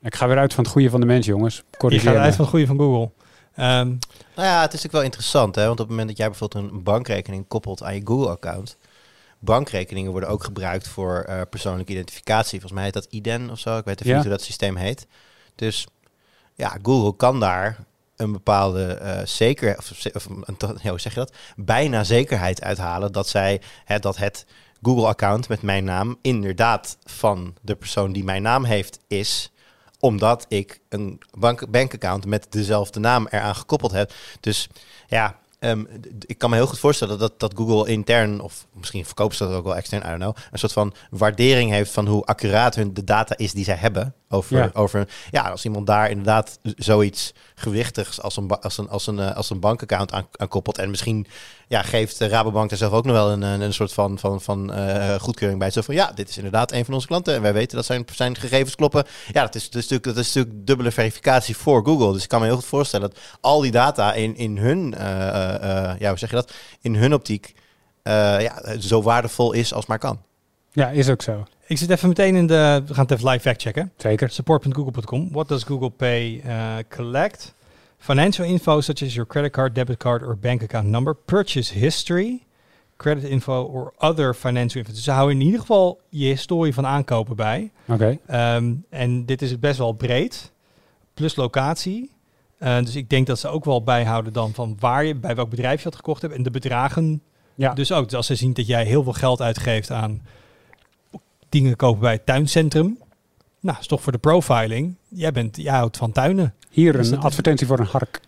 Ik ga weer uit van het goede van de mens, jongens. Je Corrigeer gaat me. uit van het goede van Google. Ehm, Nou ja, het is natuurlijk wel interessant, hè? Want op het moment dat jij bijvoorbeeld een bankrekening koppelt aan je Google-account, bankrekeningen worden ook gebruikt voor eh, persoonlijke identificatie. Volgens mij heet dat IDEN of zo. Ik weet even Ja. niet hoe dat systeem heet. Dus ja, Google kan daar een bepaalde eh zeker, of, of een, hoe zeg je dat? Bijna zekerheid uithalen dat zij hè, dat het Google-account met mijn naam inderdaad van de persoon die mijn naam heeft is omdat ik een bank, bankaccount met dezelfde naam eraan gekoppeld heb. Dus ja, ehm, ik kan me heel goed voorstellen dat, dat Google intern, of misschien verkopen ze dat ook wel extern, I don't know, een soort van waardering heeft van hoe accuraat hun de data is die zij hebben. Over, Ja. over ja, als iemand daar inderdaad zoiets gewichtigs als een, als een, als een, eh, als een bankaccount aan, aan koppelt. En misschien ja, geeft de Rabobank daar zelf ook nog wel een, een, een soort van, van, van eh, goedkeuring bij. Zo van ja, dit is inderdaad een van onze klanten en wij weten dat zijn, zijn gegevens kloppen. Ja, dat is, dat, is natuurlijk, dat is natuurlijk dubbele verificatie voor Google. Dus ik kan me heel goed voorstellen dat al die data in, in hun, eh, ja, hoe zeg je dat, in hun optiek eh, ja, zo waardevol is als maar kan. Ja, is ook zo. ik zit even meteen in de... We gaan het even live fact checken. Zeker. Support.google.com. What does Google Pay uh, collect? Financial info such as your credit card, debit card or bank account number, purchase history, credit info or other financial info. Dus ze houden in ieder geval je historie van aankopen bij. Oké. Ehm, en dit is best wel breed, plus locatie. Eh, dus ik denk dat ze ook wel bijhouden dan van waar je, bij welk bedrijf je dat gekocht hebt en de bedragen. Ja. Dus ook, dus als ze zien dat jij heel veel geld uitgeeft aan dingen kopen bij het tuincentrum. Nou, is toch voor de profiling. Jij, bent, jij houdt van tuinen. Hier Dus een advertentie voor een hark.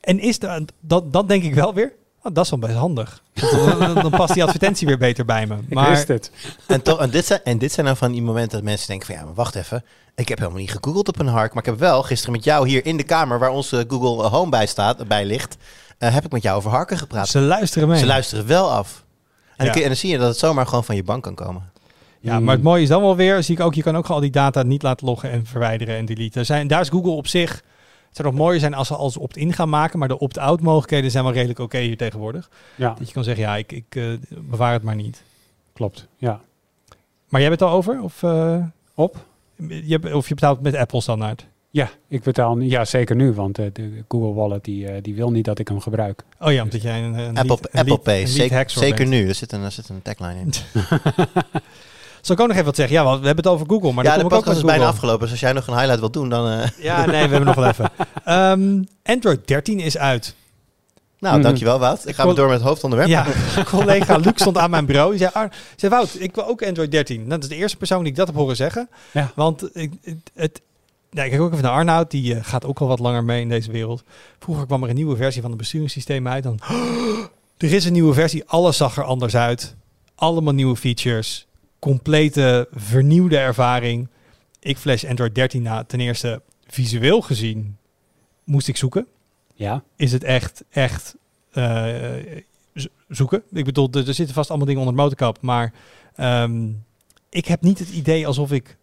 En is dat, dat, dat denk ik wel weer, oh, dat is wel best handig. Dan, dan past die advertentie weer beter bij me. Ik Maar wist het. En, toch, en, dit zijn, en dit zijn dan van die momenten dat mensen denken van ja, maar wacht even. Ik heb helemaal niet gegoogeld op een hark. Maar ik heb wel gisteren met jou hier in de kamer waar onze Google Home bij staat, bij ligt, eh, heb ik met jou over harken gepraat. ze luisteren mee. Ze luisteren wel af. En, Ja. dan, en zie je dat het zomaar gewoon van je bank kan komen. Ja, maar het mooie is dan wel weer, zie ik ook, je kan ook gewoon al die data niet laten loggen en verwijderen en deleten. Er Zijn, daar is Google op zich, het zou nog mooier zijn als ze als opt-in gaan maken, maar de opt-out mogelijkheden zijn wel redelijk oké hier tegenwoordig. Ja, Dat je kan zeggen, ja, ik, ik eh, bewaar het maar niet. klopt. Ja. Maar jij bent het al over? Of, eh, Op? je, hebt- of je betaalt met Apple standaard? Ja, ik betaal nu. Ja, zeker nu, want eh, de Google Wallet die, eh, die wil niet dat ik hem gebruik. Oh ja, omdat jij een, een Apple, lead- Apple lead- Pay, een zeker, zeker nu. Er zit, een, er zit een tagline in. Zal ik ook nog even wat zeggen? Ja, want we hebben het over Google, maar ja, dan de kom ik ook podcast is bijna afgelopen. Dus als jij nog een highlight wilt doen, dan... eh, Ja, nee, we hebben nog wel even. Ehm, Android 13 is uit. nou, Mhm. dankjewel Wout. Ik ga weer door met het hoofdonderwerp. Ja, collega Luc stond aan mijn bureau. Die zei, Ar, zei Wout, ik wil ook Android 13. Nou, dat is de eerste persoon die ik dat heb horen zeggen. Ja. Want ik, het, nou, ik kijk ook even naar Arnoud. Die eh, gaat ook al wat langer mee in deze wereld. Vroeger kwam er een nieuwe versie van het besturingssysteem uit. Dan, er is een nieuwe versie. Alles zag er anders uit. Allemaal nieuwe features. Complete vernieuwde ervaring. Ik flash Android 13 na. Ten eerste, visueel gezien, moest ik zoeken Ja, is het echt, echt eh, zo- zoeken. Ik bedoel, er, er zitten vast allemaal dingen onder het motorkap. Maar ehm, ik heb niet het idee alsof ik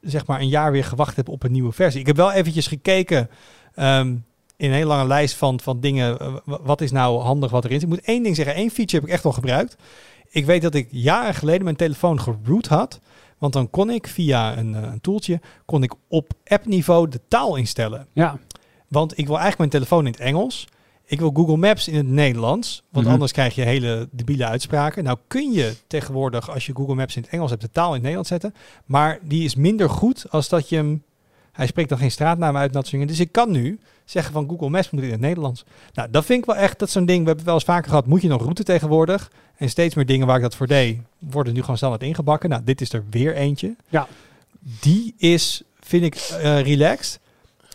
zeg maar een jaar weer gewacht heb op een nieuwe versie. Ik heb wel eventjes gekeken ehm, in een hele lange lijst van, van dingen. eh, wat is nou handig wat erin zit. Ik moet één ding zeggen. één feature heb ik echt wel gebruikt. Ik weet dat ik jaren geleden mijn telefoon geroot had. Want dan kon ik via een, eh, een toeltje kon ik op appniveau de taal instellen. ja. Want ik wil eigenlijk mijn telefoon in het Engels. Ik wil Google Maps in het Nederlands. Want Mhm. anders krijg je hele debiele uitspraken. Nou kun je tegenwoordig, als je Google Maps in het Engels hebt, de taal in het Nederlands zetten. Maar die is minder goed als dat je hem... Hij spreekt dan geen straatnamen uit en dat soort dingen. Dus ik kan nu zeggen van Google Maps moet in het Nederlands. Nou, dat vind ik wel echt, dat is zo'n ding. We hebben het wel eens vaker gehad. Moet je nog route tegenwoordig? En steeds meer dingen waar ik dat voor deed, worden nu gewoon standaard ingebakken. Nou, dit is er weer eentje. Ja. Die is, vind ik, eh, relaxed.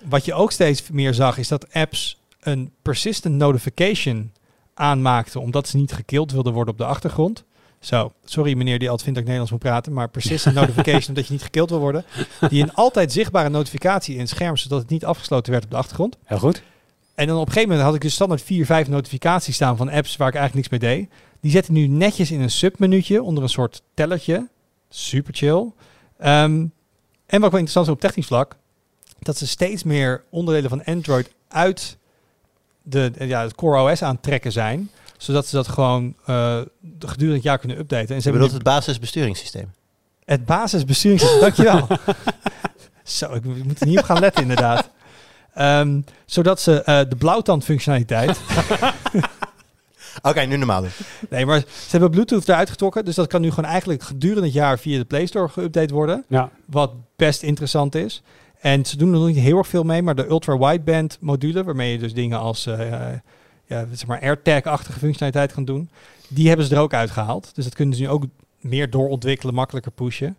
Wat je ook steeds meer zag, is dat apps een persistent notification aanmaakten, omdat ze niet gekild wilden worden op de achtergrond. Zo, sorry meneer die altijd vindt dat ik Nederlands moet praten, maar persistent notification omdat je niet gekild wil worden. Die een altijd zichtbare notificatie in het scherm, zodat het niet afgesloten werd op de achtergrond. Heel goed. En dan op een gegeven moment had ik dus standaard 4, 5 notificaties staan van apps waar ik eigenlijk niks mee deed. Die zetten nu netjes in een submenuutje onder een soort tellertje. Super chill. Ehm, en wat wel interessant is op technisch vlak, dat ze steeds meer onderdelen van Android uit de, ja, het Core OS aantrekken zijn. Zodat ze dat gewoon eh, gedurende het jaar kunnen updaten. En ze bedoelt nu het basisbesturingssysteem. het basisbesturingssysteem. Dankjewel. Zo, ik moet er niet op gaan letten inderdaad. Ehm, zodat ze eh, de blauwtand functionaliteit... Oké, nu normaal doen. nee, maar ze hebben Bluetooth eruit getrokken. Dus dat kan nu gewoon eigenlijk gedurende het jaar via de Play Store geüpdate worden. Ja, Wat best interessant is. En ze doen er nog niet heel erg veel mee. Maar de ultra-wideband module, waarmee je dus dingen als eh, ja, zeg maar AirTag-achtige functionaliteit kan doen. Die hebben ze er ook uitgehaald. Dus dat kunnen ze nu ook meer doorontwikkelen, makkelijker pushen.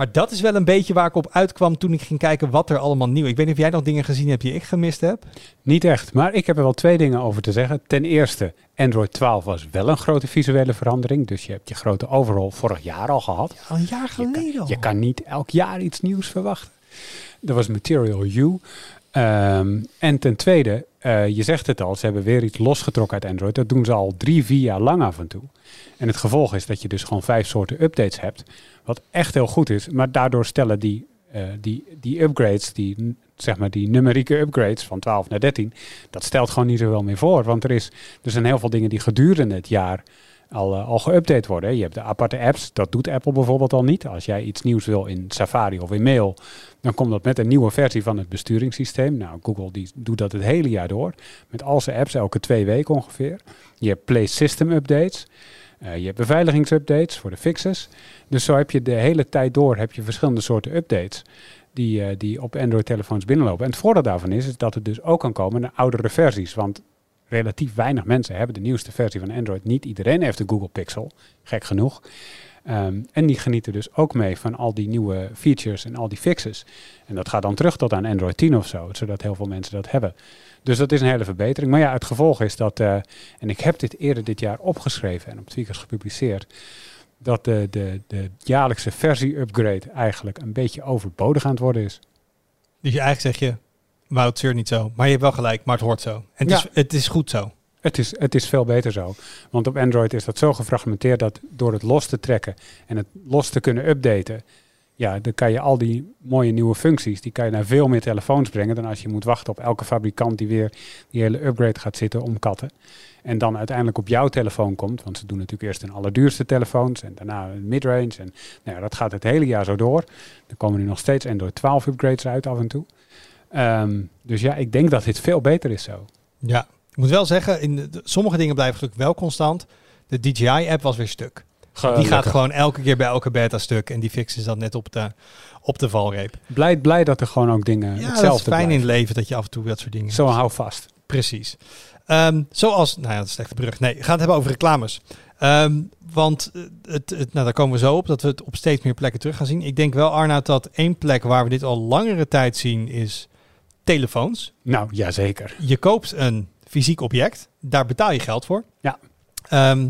Maar dat is wel een beetje waar ik op uitkwam toen ik ging kijken wat er allemaal nieuw. Ik weet niet of jij nog dingen gezien hebt die ik gemist heb. niet echt. Maar ik heb er wel twee dingen over te zeggen. Ten eerste, Android 12 was wel een grote visuele verandering. Dus je hebt je grote overhaul vorig jaar al gehad. Al een jaar geleden al. Je kan niet elk jaar iets nieuws verwachten. Er was Material U. Ehm, en ten tweede, eh, je zegt het al, ze hebben weer iets losgetrokken uit Android. Dat doen ze al drie, vier jaar lang af en toe. En het gevolg is dat je dus gewoon vijf soorten updates hebt. Wat echt heel goed is. Maar daardoor stellen die, eh, die, die upgrades, die, zeg maar die numerieke upgrades van 12 naar 13, dat stelt gewoon niet zoveel meer voor. Want er, is, er zijn heel veel dingen die gedurende het jaar al, eh, al geüpdate worden. Je hebt de aparte apps, dat doet Apple bijvoorbeeld al niet. Als jij iets nieuws wil in Safari of in Mail, dan komt dat met een nieuwe versie van het besturingssysteem. Nou, Google die doet dat het hele jaar door, met al zijn apps elke twee weken ongeveer. Je hebt Play System updates. Eh, je hebt beveiligingsupdates voor de fixes. Dus zo heb je de hele tijd door heb je verschillende soorten updates die, eh, die op Android-telefoons binnenlopen. En het voordeel daarvan is, is dat het dus ook kan komen naar oudere versies. Want relatief weinig mensen hebben de nieuwste versie van Android. Niet iedereen heeft de Google Pixel, gek genoeg. Ehm, en die genieten dus ook mee van al die nieuwe features en al die fixes. En dat gaat dan terug tot aan Android 10 of zo, zodat heel veel mensen dat hebben. Dus dat is een hele verbetering. Maar ja, het gevolg is dat, eh, en ik heb dit eerder dit jaar opgeschreven en op Tweakers gepubliceerd, dat de, de, de jaarlijkse versie-upgrade eigenlijk een beetje overbodig aan het worden is. Dus je eigenlijk zeg je, Wout, zeur niet zo. Maar je hebt wel gelijk, maar het hoort zo. En het, Ja. is, het is goed zo. Het is, het is veel beter zo. Want op Android is dat zo gefragmenteerd dat door het los te trekken en het los te kunnen updaten, ja, dan kan je al die mooie nieuwe functies, die kan je naar veel meer telefoons brengen dan als je moet wachten op elke fabrikant die weer die hele upgrade gaat zitten omkatten. En dan uiteindelijk op jouw telefoon komt, want ze doen natuurlijk eerst een allerduurste telefoons en daarna een midrange. En nou ja, dat gaat het hele jaar zo door. Er komen nu nog steeds Android 12 upgrades uit af en toe. Ehm, dus ja, ik denk dat dit veel beter is zo. Ja. Ik moet wel zeggen, in de, sommige dingen blijven gelukkig wel constant. De DJI-app was weer stuk. die gaat gewoon elke keer bij elke beta stuk. En die fixen ze dan net op de, op de valreep. Blij, blij dat er gewoon ook dingen Ja, hetzelfde dat is fijn in het leven dat je af en toe dat soort dingen Zo hou vast. Precies. Ehm, zoals, nou ja, dat is een slechte brug. Nee, we gaan het hebben over reclames. Ehm, want eh, het, het, nou, daar komen we zo op, dat we het op steeds meer plekken terug gaan zien. Ik denk wel, Arnoud, dat één plek waar we dit al langere tijd zien is telefoons. Nou, jazeker. Je koopt een fysiek object, daar betaal je geld voor. Ja. Ehm,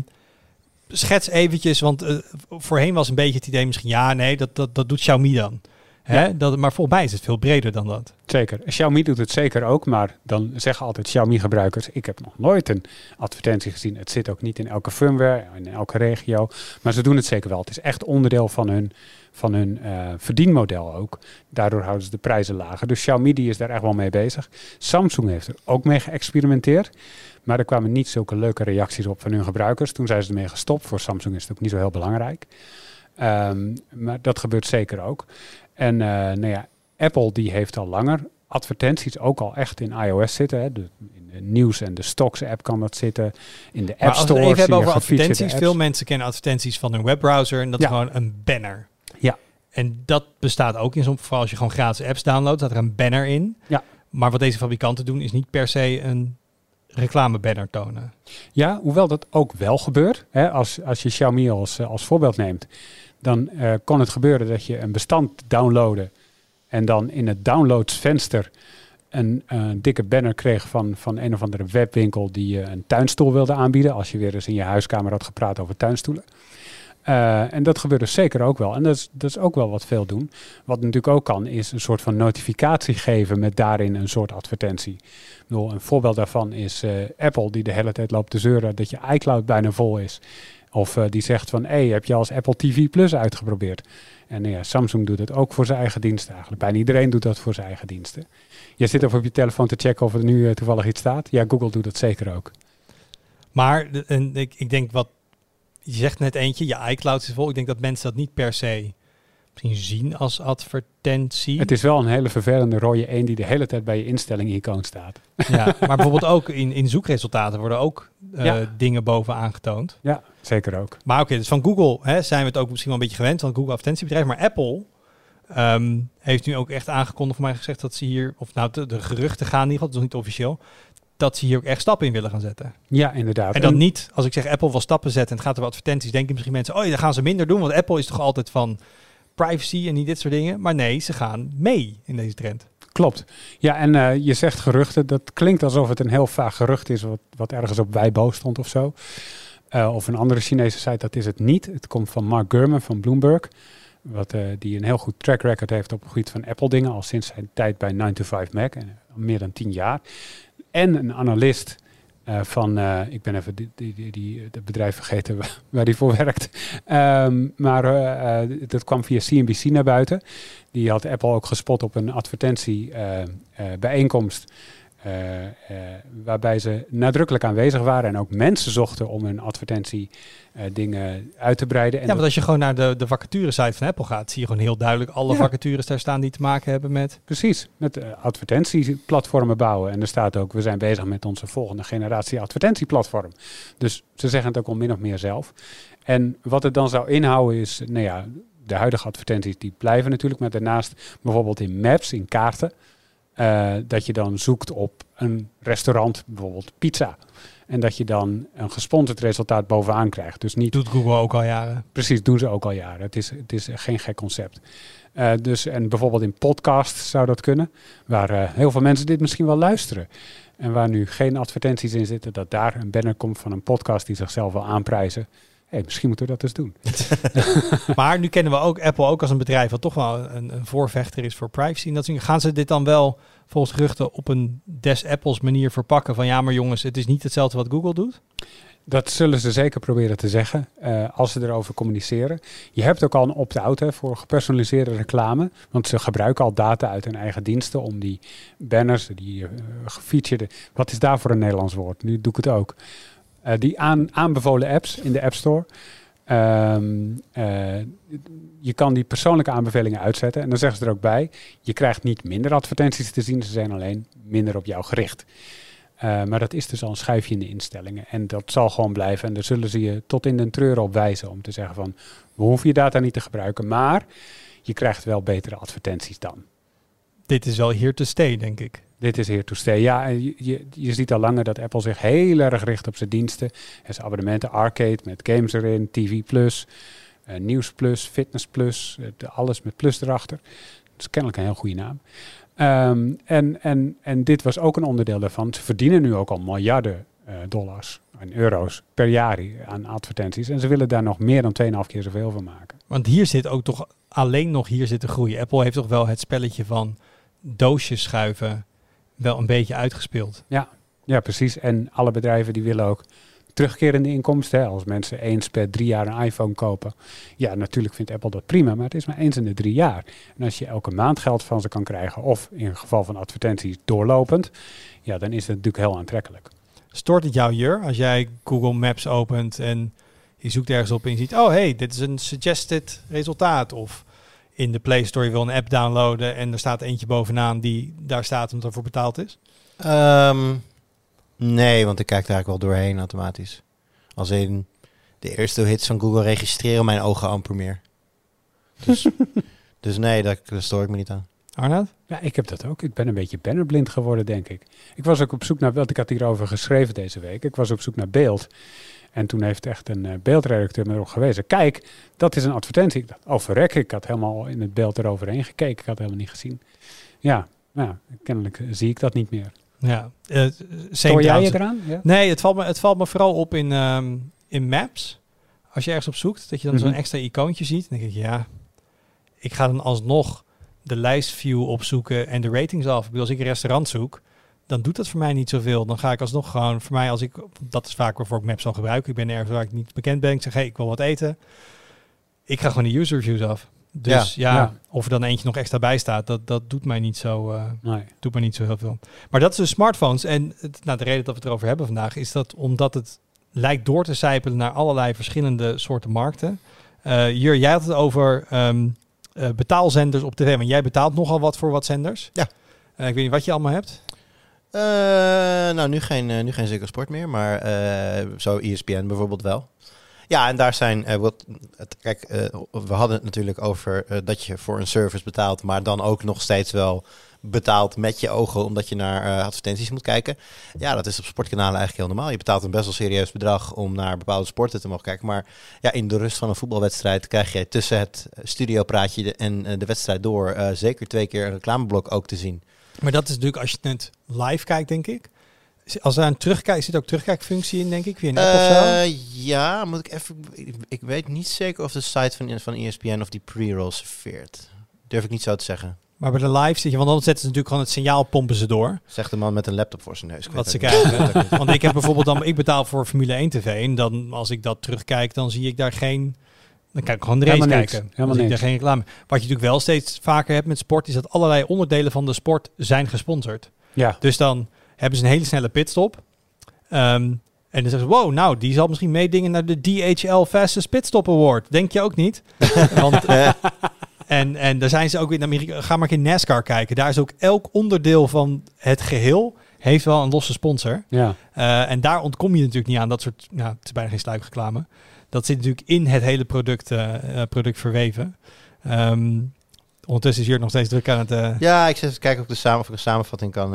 schets eventjes, want eh, voorheen was een beetje het idee misschien, ja, nee, dat, dat, dat doet Xiaomi dan. Hè? Dat, maar volgens mij is het veel breder dan dat. Zeker. Xiaomi doet het zeker ook, maar dan zeggen altijd Xiaomi-gebruikers: ik heb nog nooit een advertentie gezien. Het zit ook niet in elke firmware, in elke regio, maar ze doen het zeker wel. Het is echt onderdeel van hun, van hun eh, verdienmodel ook. Daardoor houden ze de prijzen lager. Dus Xiaomi die is daar echt wel mee bezig. Samsung heeft er ook mee geëxperimenteerd. Maar er kwamen niet zulke leuke reacties op van hun gebruikers. Toen zijn ze ermee gestopt. Voor Samsung is het ook niet zo heel belangrijk. Ehm, maar dat gebeurt zeker ook. En eh, nou ja, Apple die heeft al langer advertenties ook al echt in iOS zitten. Hè. De, in de nieuws- en de stocks app kan dat zitten. In de App Store het even hebben over advertenties. Veel mensen kennen advertenties van hun webbrowser en dat Ja. is gewoon een banner. Ja. En dat bestaat ook in zo'n vooral als je gewoon gratis apps downloadt, staat er een banner in. Ja. Maar wat deze fabrikanten doen is niet per se een reclamebanner tonen. Ja, hoewel dat ook wel gebeurt. Hè, als, als je Xiaomi als, eh, als voorbeeld neemt, dan eh, kon het gebeuren dat je een bestand downloadde en dan in het downloadsvenster een eh, dikke banner kreeg van, van een of andere webwinkel die je een tuinstoel wilde aanbieden. Als je weer eens in je huiskamer had gepraat over tuinstoelen. Eh, en dat gebeurt dus zeker ook wel. En dat is, dat is ook wel wat veel doen. Wat natuurlijk ook kan, is een soort van notificatie geven met daarin een soort advertentie. Een voorbeeld daarvan is Apple, die de hele tijd loopt te zeuren dat je iCloud bijna vol is. Of eh, die zegt van, hé, heb je als Apple TV Plus uitgeprobeerd? En ja, Samsung doet het ook voor zijn eigen diensten eigenlijk. Bijna iedereen doet dat voor zijn eigen diensten. Je zit even op je telefoon te checken of er nu eh, toevallig iets staat. Ja, Google doet dat zeker ook. Maar en ik, ik denk wat je zegt net eentje, je iCloud is vol. Ik denk dat mensen dat niet per se misschien zien als advertentie. Het is wel een hele vervelende rode 1 die de hele tijd bij je instelling-icoon staat. ja, maar bijvoorbeeld ook in, in zoekresultaten worden ook eh, Ja. dingen bovenaan getoond. Ja, zeker ook. Maar oké, dus van Google hè, zijn we het ook misschien wel een beetje gewend, want Google advertentiebedrijf. Maar Apple ehm, heeft nu ook echt aangekondigd, voor mij gezegd dat ze hier, of nou de, de geruchten gaan in ieder geval, dat is nog niet officieel, dat ze hier ook echt stappen in willen gaan zetten. Ja, inderdaad. En dan niet, als ik zeg Apple wil stappen zetten en het gaat over advertenties, denken misschien mensen, oh ja, dan gaan ze minder doen, want Apple is toch altijd van privacy en niet dit soort dingen. Maar nee, ze gaan mee in deze trend. Klopt. Ja, en eh, je zegt geruchten. Dat klinkt alsof het een heel vaag gerucht is wat, wat ergens op Weibo stond of zo. Eh, of een andere Chinese site, dat is het niet. Het komt van Mark Gurman van Bloomberg. Wat, eh, die een heel goed track record heeft op het gebied van Apple dingen. Al sinds zijn tijd bij 9 to 5 Mac. En al meer dan 10 jaar. En een analist eh, van, eh, ik ben even die, die, die, het bedrijf vergeten waar, die voor werkt. Ehm, maar eh, eh, dat kwam via CNBC naar buiten. Die had Apple ook gespot op een advertentie eh, eh, bijeenkomst. Eh, eh, waarbij ze nadrukkelijk aanwezig waren en ook mensen zochten om hun advertentie eh, dingen uit te breiden. En Ja, want als je gewoon naar de, de vacature-site van Apple gaat, zie je gewoon heel duidelijk alle Ja. vacatures daar staan die te maken hebben met... Precies, met advertentieplatformen bouwen. En er staat ook, we zijn bezig met onze volgende generatie advertentieplatform. Dus ze zeggen het ook al min of meer zelf. En wat het dan zou inhouden is, nou ja, de huidige advertenties die blijven natuurlijk. Maar daarnaast bijvoorbeeld in maps, in kaarten, eh, dat je dan zoekt op een restaurant, bijvoorbeeld pizza. En dat je dan een gesponsord resultaat bovenaan krijgt. Dus niet Doet Google ook al jaren. Precies, doen ze ook al jaren. Het is, het is geen gek concept. Eh, dus, en bijvoorbeeld in podcasts zou dat kunnen, waar eh, heel veel mensen dit misschien wel luisteren. En waar nu geen advertenties in zitten, dat daar een banner komt van een podcast die zichzelf wil aanprijzen. Hey, misschien moeten we dat eens doen. Maar nu kennen we ook Apple ook als een bedrijf wat toch wel een, een voorvechter is voor privacy. En dat dingen. gaan ze dit dan wel volgens geruchten op een des Apples manier verpakken van ja, maar jongens, het is niet hetzelfde wat Google doet. Dat zullen ze zeker proberen te zeggen eh, als ze erover communiceren. Je hebt ook al een opt-out voor gepersonaliseerde reclame. Want ze gebruiken al data uit hun eigen diensten om die banners, die gefeatured. Wat is daar voor een Nederlands woord? Nu doe ik het ook. Eh, die aan, aanbevolen apps in de App Store. Ehm, eh, je kan die persoonlijke aanbevelingen uitzetten. En dan zeggen ze er ook bij: je krijgt niet minder advertenties te zien, ze zijn alleen minder op jou gericht. Uh, maar dat is dus al een schuifje in de instellingen. En dat zal gewoon blijven. En daar zullen ze je tot in den treur op wijzen om te zeggen van... we hoeven je data niet te gebruiken, maar je krijgt wel betere advertenties dan. Dit is wel here to stay, denk ik. Dit is here to. Ja, en je, je, je ziet al langer dat Apple zich heel erg richt op zijn diensten. En zijn abonnementen, arcade met games erin, TV Plus, uh, Nieuws Plus, Fitness Plus. Uh, alles met plus erachter. Dat is kennelijk een heel goede naam. Um, en, en, en dit was ook een onderdeel daarvan. Ze verdienen nu ook al miljarden uh, dollars en euro's per jaar aan advertenties. En ze willen daar nog meer dan 2,5 keer zoveel van maken. Want hier zit ook toch alleen nog hier zit de groei. Apple heeft toch wel het spelletje van doosjes schuiven wel een beetje uitgespeeld. Ja, ja precies. En alle bedrijven die willen ook terugkerende inkomsten. Hè. Als mensen eens per drie jaar een iPhone kopen. Ja, natuurlijk vindt Apple dat prima, maar het is maar eens in de drie jaar. En als je elke maand geld van ze kan krijgen, of in het geval van advertenties doorlopend, ja, dan is dat natuurlijk heel aantrekkelijk. Stoort het jouw jur als jij Google Maps opent en je zoekt ergens op en je ziet, oh hey, dit is een suggested resultaat. Of in de Play Store je wil een app downloaden en er staat eentje bovenaan die daar staat omdat ervoor betaald is? Um, Nee, want ik kijk daar eigenlijk wel doorheen automatisch. Als in de eerste hits van Google registreren mijn ogen amper meer. Dus, dus nee, daar, daar stoor ik me niet aan. Arnoud? Ja, ik heb dat ook. Ik ben een beetje bannerblind geworden, denk ik. Ik was ook op zoek naar, want ik had hierover geschreven deze week. Ik was op zoek naar beeld. En toen heeft echt een uh, beeldredacteur me erop gewezen. Kijk, dat is een advertentie. Ik dacht, oh verrek, ik had helemaal in het beeld eroverheen gekeken. Ik had helemaal niet gezien. Ja, nou, kennelijk zie ik dat niet meer. Ja, uh, Stoor jij je eraan? Ja? Nee, het valt, me, het valt me vooral op in, um, in maps. Als je ergens op zoekt, dat je dan mm -hmm. zo'n extra icoontje ziet. Dan denk ik, ja, ik ga dan alsnog de lijstview opzoeken en de ratings af. Ik bedoel, als ik een restaurant zoek, dan doet dat voor mij niet zoveel. Dan ga ik alsnog gewoon, voor mij als ik, dat is vaak waarvoor ik maps al gebruik. Ik ben ergens waar ik niet bekend ben. Ik zeg, hey, ik wil wat eten. Ik ga gewoon de user reviews af. Dus ja, ja, ja, of er dan eentje nog extra bij staat, dat, dat doet mij niet zo, uh, nee. doet mij niet zo heel veel. Maar dat is de smartphones. En het, nou, de reden dat we het erover hebben vandaag, is dat omdat het lijkt door te zijpelen naar allerlei verschillende soorten markten. Uh, Jur, jij had het over um, uh, betaalzenders op tv. Want jij betaalt nogal wat voor wat zenders. Ja. ik weet niet wat je allemaal hebt. Uh, nou, nu geen, uh, nu geen Ziggo Sport meer, maar uh, zo ESPN bijvoorbeeld wel. Ja, en daar zijn wat. Kijk, we hadden het natuurlijk over dat je voor een service betaalt, maar dan ook nog steeds wel betaalt met je ogen omdat je naar advertenties moet kijken. Ja, dat is op sportkanalen eigenlijk heel normaal. Je betaalt een best wel serieus bedrag om naar bepaalde sporten te mogen kijken. Maar ja, in de rust van een voetbalwedstrijd krijg je tussen het studiopraatje en de wedstrijd door zeker twee keer een reclameblok ook te zien. Maar dat is natuurlijk als je het live kijkt, denk ik. Als er een terugkijk, zit ook terugkijkfunctie in, denk ik, via een app of zo? Ja, moet ik even... Ik, ik, weet niet zeker of de site van, van ESPN of die pre-roll serveert. Durf ik niet zo te zeggen. Maar bij de live zit je, want dan zetten ze natuurlijk gewoon het signaal, pompen ze door. Zegt de man met een laptop voor zijn neus. Wat ze krijgen. want ik heb bijvoorbeeld dan, ik betaal voor Formule 1 TV en dan als ik dat terugkijk, dan zie ik daar geen... Dan kan ik gewoon de race Helemaal kijken. Niks. Helemaal niks. daar geen reclame. Wat je natuurlijk wel steeds vaker hebt met sport, is dat allerlei onderdelen van de sport zijn gesponsord. Ja. Dus dan hebben ze een hele snelle pitstop. Ehm, en dan zeggen ze, wow, nou, die zal misschien meedingen naar de DHL Fastest Pitstop Award. Denk je ook niet? Want, en, en daar zijn ze ook in Amerika. Ga maar in NASCAR kijken. Daar is ook elk onderdeel van het geheel heeft wel een losse sponsor. Ja. Uh, en daar ontkom je natuurlijk niet aan. Dat soort, nou, het is bijna geen sluikreclame. Dat zit natuurlijk in het hele product, uh, product verweven. Um, ondertussen is hier nog steeds druk aan het... Uh... Ja, ik zit even kijken of ik de samen, of ik een samenvatting kan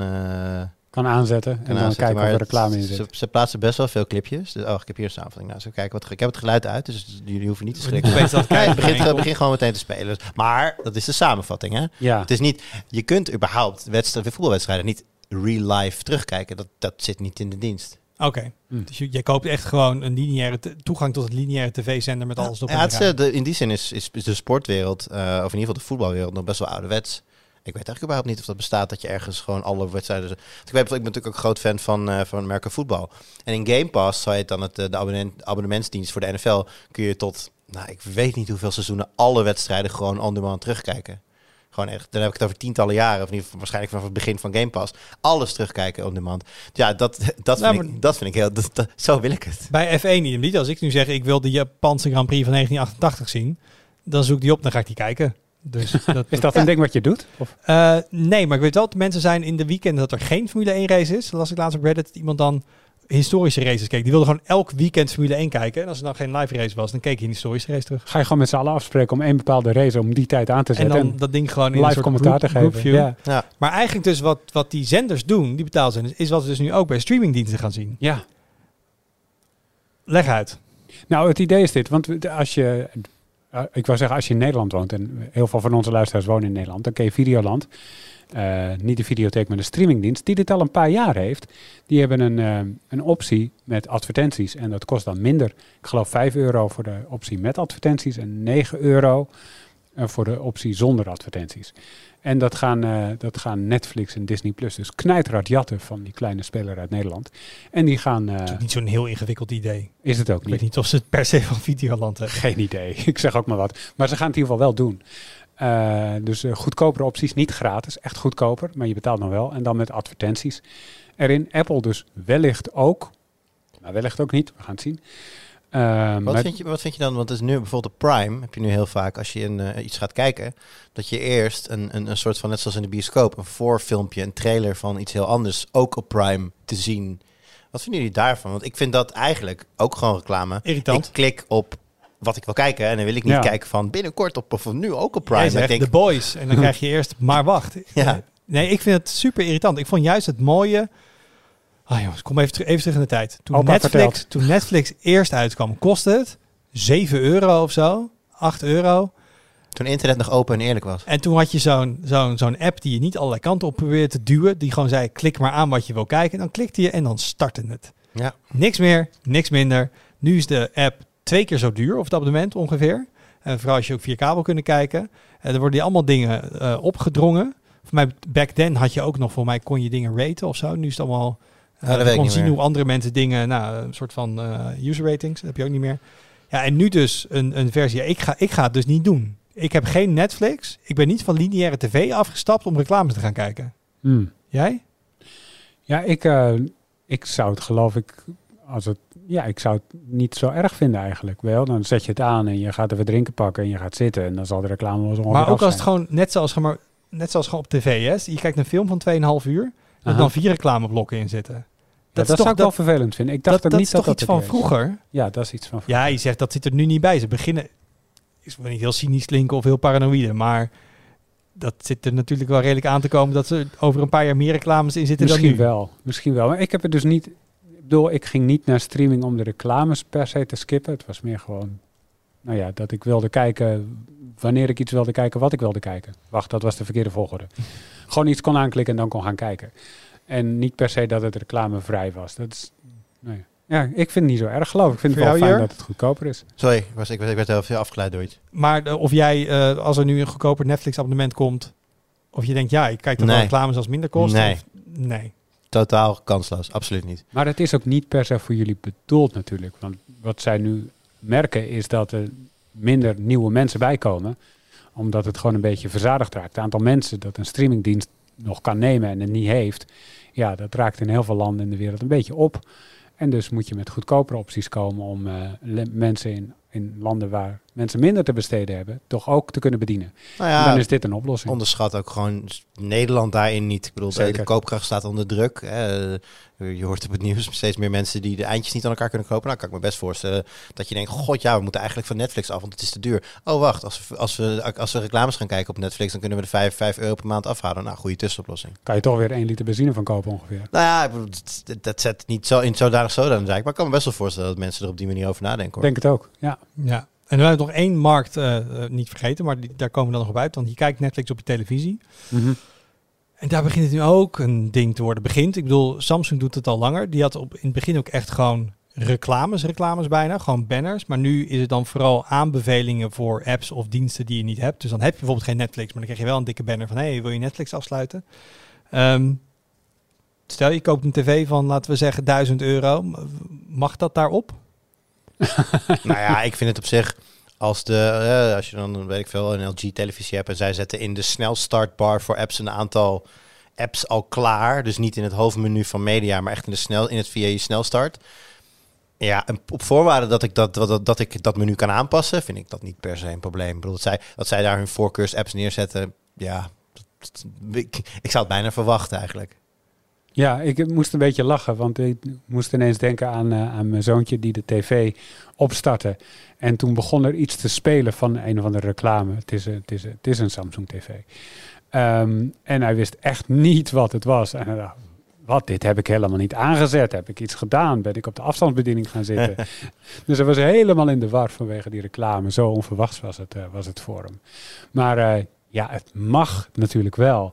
kan aanzetten en dan kijken of er reclame in zit. Ze, ze, plaatsen best wel veel clipjes. Dus, oh, ik heb hier een samenvatting. Nou, zo kijken wat ik heb het geluid uit, dus jullie hoeven niet te schrikken. het begint, begint gewoon meteen te spelen. Maar dat is de samenvatting, hè? Ja. Het is niet. Je kunt überhaupt wedstrijden, voetbalwedstrijden niet real life terugkijken. Dat, dat zit niet in de dienst. Oké, hm. dus je, je, koopt echt gewoon een lineaire toegang tot het lineaire tv-zender met alles op. Ja, het, uh, de, in die zin is, is, is de sportwereld, uh, of in ieder geval de voetbalwereld, nog best wel ouderwets. Ik weet eigenlijk überhaupt niet of dat bestaat dat je ergens gewoon alle wedstrijden. Ik, weet, ik ben natuurlijk ook groot fan van, uh, van merken voetbal. En in Game Pass, zou je het dan het, de abonnement, abonnementsdienst voor de NFL, kun je tot, nou, ik weet niet hoeveel seizoenen, alle wedstrijden gewoon on demand terugkijken. Gewoon echt, dan heb ik het over tientallen jaren, of niet, waarschijnlijk vanaf het begin van Game Pass. Alles terugkijken on demand. Ja, dat, dat, vind, ik, dat vind ik heel, dat, zo wil ik het. Bij F1 niet. Als ik nu zeg, ik wil de Japanse Grand Prix van 1988 zien, dan zoek die op, dan ga ik die kijken. Dus dat, is dat een ding wat je doet? Of? Uh, nee, maar ik weet wel dat mensen zijn in de weekend dat er geen Formule 1 race is. Dat las ik laatst op Reddit dat iemand dan historische races keek. Die wilde gewoon elk weekend Formule 1 kijken. En als er dan geen live race was, dan keek je een historische race terug. Ga je gewoon met z'n allen afspreken om één bepaalde race om die tijd aan te zetten. En dan dat ding gewoon in live een soort commentaar te geven. Ja. ja. Maar eigenlijk dus wat, wat die zenders doen, die betaalzenders, is wat we dus nu ook bij streamingdiensten gaan zien. Ja. Leg uit. Nou, het idee is dit. Want als je uh, ik wou zeggen, als je in Nederland woont, en heel veel van onze luisteraars wonen in Nederland, dan ken je Videoland. Uh, niet de videotheek, maar de streamingdienst, die dit al een paar jaar heeft. Die hebben een, uh, een optie met advertenties en dat kost dan minder. Ik geloof 5 euro voor de optie met advertenties en 9 euro voor de optie zonder advertenties. En dat gaan, dat gaan Netflix en Disney Plus dus knijterhard jatten van die kleine speler uit Nederland. En die gaan... Het is niet zo'n heel ingewikkeld idee. Is het ook niet. Ik weet niet of ze het per se van Videoland hebben. Geen idee. Ik zeg ook maar wat. Maar ze gaan het in ieder geval wel doen. Uh, dus goedkopere opties, niet gratis, echt goedkoper, maar je betaalt nog wel. En dan met advertenties erin. Apple dus wellicht ook, maar wellicht ook niet, we gaan het zien. Uh, wat, vind je, wat vind je dan, want het is nu bijvoorbeeld op Prime, heb je nu heel vaak als je in, uh, iets gaat kijken, dat je eerst een, een, een soort van, net zoals in de bioscoop, een voorfilmpje, een trailer van iets heel anders ook op Prime te zien. Wat vinden jullie daarvan? Want ik vind dat eigenlijk ook gewoon reclame. Irritant. Ik klik op wat ik wil kijken en dan wil ik niet ja. kijken van binnenkort op of nu ook op Prime. Jij zegt ik denk, The Boys en dan krijg je eerst, maar wacht. Ja. Nee, ik vind het super irritant. Ik vond juist het mooie Ah jongens, kom even, ter even terug in de tijd. Toen Netflix, toen Netflix eerst uitkwam, kostte het 7 euro of zo. 8 euro. Toen internet nog open en eerlijk was. En toen had je zo'n zo'n zo'n app die je niet allerlei kanten op probeerde te duwen. Die gewoon zei, klik maar aan wat je wil kijken. Dan klikte je en dan startte het. Ja. Niks meer, niks minder. Nu is de app twee keer zo duur, of het abonnement ongeveer. En vooral als je ook via kabel kunnen kijken. En er worden die allemaal dingen uh, opgedrongen. Voor mij, back then had je ook nog, voor mij kon je dingen raten of zo. Nu is het allemaal ja, dat uh, kon zien meer. hoe andere mensen dingen, nou, een soort van uh, user ratings, dat heb je ook niet meer. Ja, en nu dus een, een versie. Ik ga, ik ga het dus niet doen. Ik heb geen Netflix. Ik ben niet van lineaire tv afgestapt om reclames te gaan kijken. Hmm. Jij? Ja, ik, uh, ik zou het geloof ik, als het, ja, ik zou het niet zo erg vinden eigenlijk. Wel, dan zet je het aan en je gaat even drinken pakken en je gaat zitten en dan zal de reclame wel zo Maar ook als het gewoon net zoals, maar, net zoals gewoon op tv is. Je kijkt een film van 2,5 uur. Er dan vier reclameblokken in zitten. Dat, ja, dat zou ik wel vervelend vinden. Ik dacht dat, dat niet niet dat dat iets van vroeger. Ja, dat is iets van vroeger. Ja, je zegt dat zit er nu niet bij. Ze beginnen, is wel niet heel cynisch klinken of heel paranoïde, maar dat zit er natuurlijk wel redelijk aan te komen dat ze over een paar jaar meer reclames in zitten misschien dan nu. wel, misschien wel. Maar ik heb het dus niet. Ik bedoel, ik ging niet naar streaming om de reclames per se te skippen. Het was meer gewoon, nou ja, dat ik wilde kijken wanneer ik iets wilde kijken, wat ik wilde kijken. Wacht, dat was de verkeerde volgorde. gewoon iets kon aanklikken en dan kon gaan kijken. En niet per se dat het reclamevrij was. Dat is, nee. Ja, ik vind het niet zo erg geloof ik. Ik vind Voor het wel fijn dat het goedkoper is. Sorry, ik, was, ik, was- ik werd heel veel afgeleid door iets. Maar eh, of jij, eh, als er nu een goedkoper Netflix abonnement komt, of je denkt, ja, ik kijk dan Nee. reclames als minder kost. Nee. of- nee. Totaal kansloos, absoluut niet. Maar het is ook niet per se voor jullie bedoeld natuurlijk. Want wat zij nu merken is dat er minder nieuwe mensen bijkomen. Omdat het gewoon een beetje verzadigd raakt. Het aantal mensen dat een streamingdienst nog kan nemen en het niet heeft, ja, dat raakt in heel veel landen in de wereld een beetje op. En dus moet je met goedkopere opties komen om eh, mensen in, in landen waar mensen minder te besteden hebben, toch ook te kunnen bedienen. Nou En ja, dan is dit een oplossing. onderschat ook gewoon Nederland daarin niet. Ik bedoel, de- koopkracht staat onder druk. hè. je hoort op het nieuws steeds meer mensen die de eindjes niet aan elkaar kunnen kopen. Nou, kan ik me best voorstellen dat je denkt, god ja, we moeten eigenlijk van Netflix af, want het is te duur. Oh, wacht, als we, als we, als we reclames gaan kijken op Netflix, dan kunnen we de 5, 5 euro per maand afhalen. Nou, goede tussenoplossing. Kan je toch weer 1 liter benzine van kopen ongeveer. Nou ja, ik bedoel, dat, zet niet zo in zodanig zodanig maar ik kan me best wel voorstellen dat mensen er op die manier over nadenken. Hoor. denk het ook, ja. Ja. En we hebben nog één markt eh, eh, niet vergeten, maar die, daar komen we dan nog op uit. Want je kijkt Netflix op je televisie. Mhm. En daar begint het nu ook een ding te worden. Begint, ik bedoel, Samsung doet het al langer. Die had op, in het begin ook echt gewoon reclames, reclames bijna, gewoon banners. Maar nu is het dan vooral aanbevelingen voor apps of diensten die je niet hebt. Dus dan heb je bijvoorbeeld geen Netflix, maar dan krijg je wel een dikke banner van, hey, wil je Netflix afsluiten? Ehm, stel je koopt een tv van, laten we zeggen, 1000 euro. Mag dat daarop? nou ja, ik vind het op zich. Als, de, eh, als je dan, weet ik veel, een LG-televisie hebt en zij zetten in de snelstartbar voor apps een aantal apps al klaar. Dus niet in het hoofdmenu van media, maar echt in, de snel, in het via je snelstart. Ja, op voorwaarde dat ik dat, dat, dat ik dat menu kan aanpassen, vind ik dat niet per se een probleem. Ik bedoel, dat zij, dat zij daar hun voorkeurs-apps neerzetten, ja, ik, ik zou het bijna verwachten eigenlijk. Ja, ik moest een beetje lachen, want ik moest ineens denken aan, eh, aan mijn zoontje die de tv opstartte. En toen begon er iets te spelen van een of andere reclame. Het is, een- het is, het is een Samsung tv. Ehm, en hij wist echt niet wat het was. En hij dacht, wat, dit heb ik helemaal niet aangezet. Heb ik iets gedaan? Ben ik op de afstandsbediening gaan zitten? dus hij was helemaal in de war vanwege die reclame. Zo onverwachts was het, eh, was het voor hem. Maar eh, ja, het mag natuurlijk wel.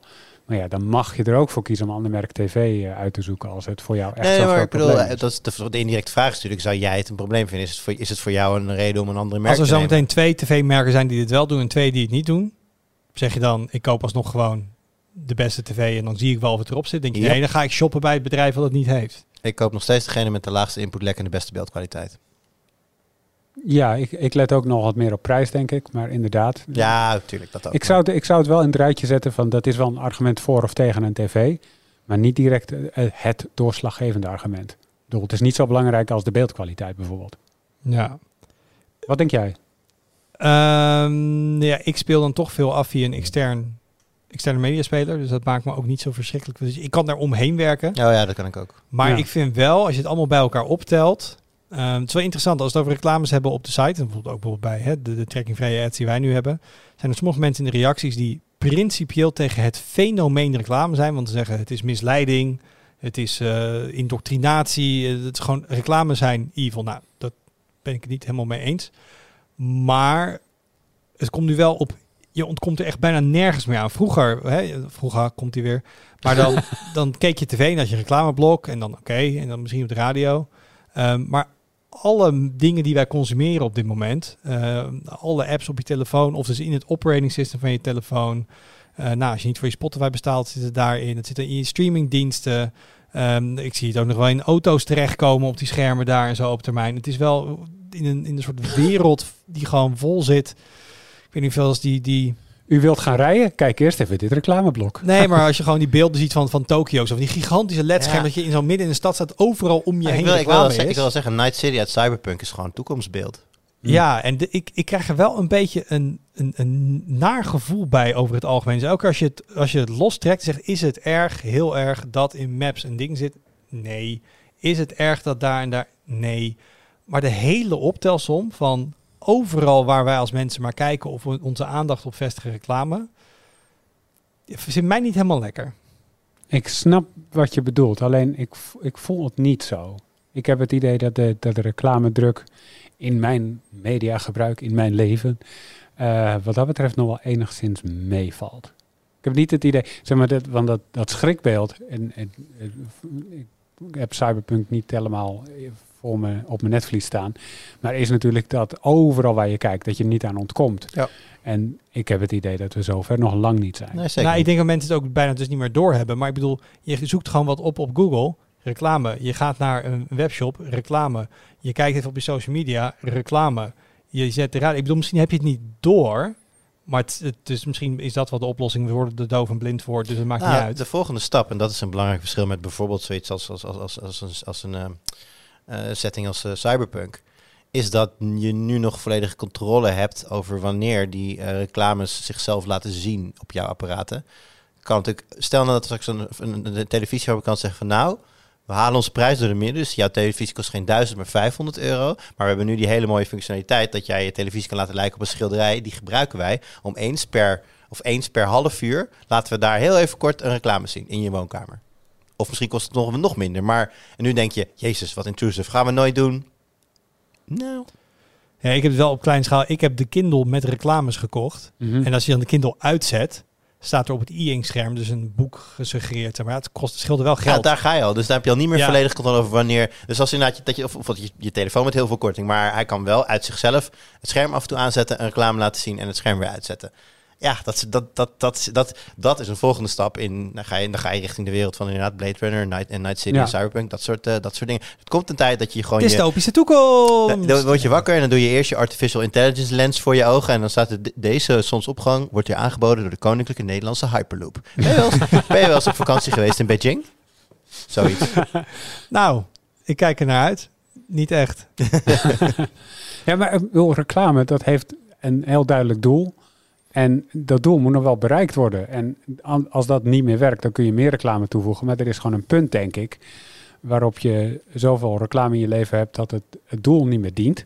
Maar ja, dan mag je er ook voor kiezen om een ander merk tv eh, uit te zoeken als het voor jou echt Nee, zo'n maar groot ik bedoel, probleem eh, is. dat is de, de indirecte vraag is natuurlijk, zou jij het een probleem vinden? Is het voor, is het voor jou een reden om een andere merk Als er te nemen? zometeen twee tv-merken zijn die dit wel doen en twee die het niet doen, zeg je dan, ik koop alsnog gewoon de beste tv en dan zie ik wel of het erop zit. Denk je, nee, dan ga ik shoppen bij het bedrijf wat het niet heeft. Ik koop nog steeds degene met de laagste inputlek en de beste beeldkwaliteit. Ja, ik, ik let ook nog wat meer op prijs, denk ik. Maar inderdaad. Ja, natuurlijk, dat ook. Ik zou, het, ik zou het wel in het rijtje zetten van dat is wel een argument voor of tegen een tv. Maar niet direct eh, het doorslaggevende argument. Ik bedoel, het is niet zo belangrijk als de beeldkwaliteit bijvoorbeeld. Ja. Wat denk jij? Ehm, ja, ik speel dan toch veel af via een extern, externe mediaspeler. Dus dat maakt me ook niet zo verschrikkelijk. Dus ik kan daar omheen werken. Oh ja, dat kan ik ook. Maar Ja. ik vind wel, als je het allemaal bij elkaar optelt. Ehm, het is wel interessant als we het over reclames hebben op de site. En bijvoorbeeld ook bijvoorbeeld bij hè, de, de trekkingvrije ads die wij nu hebben. Zijn er sommige mensen in de reacties die principieel tegen het fenomeen reclame zijn. Want ze zeggen het is misleiding. Het is eh, indoctrinatie. eh, Het is gewoon reclame zijn evil. Nou, dat ben ik het niet helemaal mee eens. Maar het komt nu wel op. Je ontkomt er echt bijna nergens meer aan. Vroeger, hè, vroeger komt hij weer. Maar dan, dan keek je tv en had je reclameblok. En dan oké, en dan misschien op de radio. Ehm, maar alle dingen die wij consumeren op dit moment, ehm, alle apps op je telefoon, of dus in het operating system van je telefoon. eh, nou, als je niet voor je Spotify bestaalt, zit het daarin. Het zit in je streamingdiensten. Ehm, ik zie het ook nog wel in auto's terechtkomen op die schermen daar en zo op termijn. Het is wel in een, in een soort wereld die gewoon vol zit. Ik weet niet veel als die, die... U wilt gaan rijden? Kijk eerst even dit reclameblok. Nee, maar als je gewoon die beelden ziet van, van Tokio, van die gigantische ledscherm Ja. dat je in zo'n midden in de stad staat, overal om je ik, heen wil, ik, wil wel reclame zeggen, ik wil zeggen, Night City uit Cyberpunk is gewoon een toekomstbeeld. Ja, en de, ik, ik krijg er wel een beetje een, een, een naar gevoel bij over het algemeen. Dus elke keer als je het, als je het lostrekt, zegt, is het erg, heel erg, dat in maps een ding zit? Nee. Is het erg dat daar en daar? Nee. Maar de hele optelsom van overal waar wij als mensen maar kijken of we onze aandacht op vestigen reclame, zit mij niet helemaal lekker. Ik snap wat je bedoelt, alleen ik, ik voel het niet zo. Ik heb het idee dat de, dat de reclamedruk in mijn mediagebruik, in mijn leven, eh, wat dat betreft nog wel enigszins meevalt. Ik heb niet het idee, zeg maar, dat, want dat, dat schrikbeeld, en, en ik heb Cyberpunk niet helemaal voor me, op mijn netvlies staan, maar is natuurlijk dat overal waar je kijkt, dat je er niet aan ontkomt. Ja. En ik heb het idee dat we zover nog lang niet zijn. Nee, zeker. Nou, ik denk dat mensen het ook bijna dus niet meer doorhebben. Maar ik bedoel, je zoekt gewoon wat op op Google. Reclame. Je gaat naar een webshop. Reclame. Je kijkt even op je social media. Reclame. Je zet de radio. Ik bedoel, misschien heb je het niet door. Maar het, het is, misschien is dat wel de oplossing. We worden er doof en blind voor, dus het maakt Nou, niet uit. De volgende stap, en dat is een belangrijk verschil met bijvoorbeeld zoiets als, als, als, als, als, een, als een eh, setting als eh, Cyberpunk, is dat je nu nog volledige controle hebt over wanneer die eh, reclames zichzelf laten zien op jouw apparaten. Kan natuurlijk, stel nou dat straks een, een, een zegt van nou, we halen onze prijs door de midden, dus jouw televisie kost geen 1000, maar 500 euro. Maar we hebben nu die hele mooie functionaliteit dat jij je televisie kan laten lijken op een schilderij. Die gebruiken wij om eens per, of eens per half uur, laten we daar heel even kort een reclame zien in je woonkamer. Of misschien kost het nog, nog minder. Maar en nu denk je, jezus, wat intrusive, gaan we nooit doen. Nou, Ja, ik heb het wel op kleine schaal. Ik heb de Kindle met reclames gekocht. Mhm. En als je dan de Kindle uitzet, staat er op het e-ink scherm dus een boek gesuggereerd. Maar het kost, het scheelde wel ja, geld. daar ga je al. Dus daar heb je al niet meer Ja. volledig controle over wanneer. Dus als inderdaad je, dat je, of, of je, je telefoon met heel veel korting, maar hij kan wel uit zichzelf het scherm af en toe aanzetten, een reclame laten zien en het scherm weer uitzetten. Ja, dat, is- dat, dat, dat, dat, dat is een volgende stap in. Dan ga je, dan ga je richting de wereld van inderdaad Blade Runner Night, en Night City Ja. Cyberpunk, dat soort, eh, dat soort dingen. Het komt een tijd dat je gewoon je, Dystopische toekomst! Dan word je wakker en dan doe je eerst je artificial intelligence lens voor je ogen. En dan staat er de- deze zonsopgang wordt je aangeboden door de Koninklijke Nederlandse Hyperloop. Ben je wel eens, ben je wel eens op vakantie geweest in Beijing? Zoiets. Nou, ik kijk er naar uit. Niet echt. Ja, maar bedoel, reclame, dat heeft een heel duidelijk doel. En dat doel moet nog wel bereikt worden. En als dat niet meer werkt, dan kun je meer reclame toevoegen. Maar er is gewoon een punt, denk ik, waarop je zoveel reclame in je leven hebt dat het, het doel niet meer dient.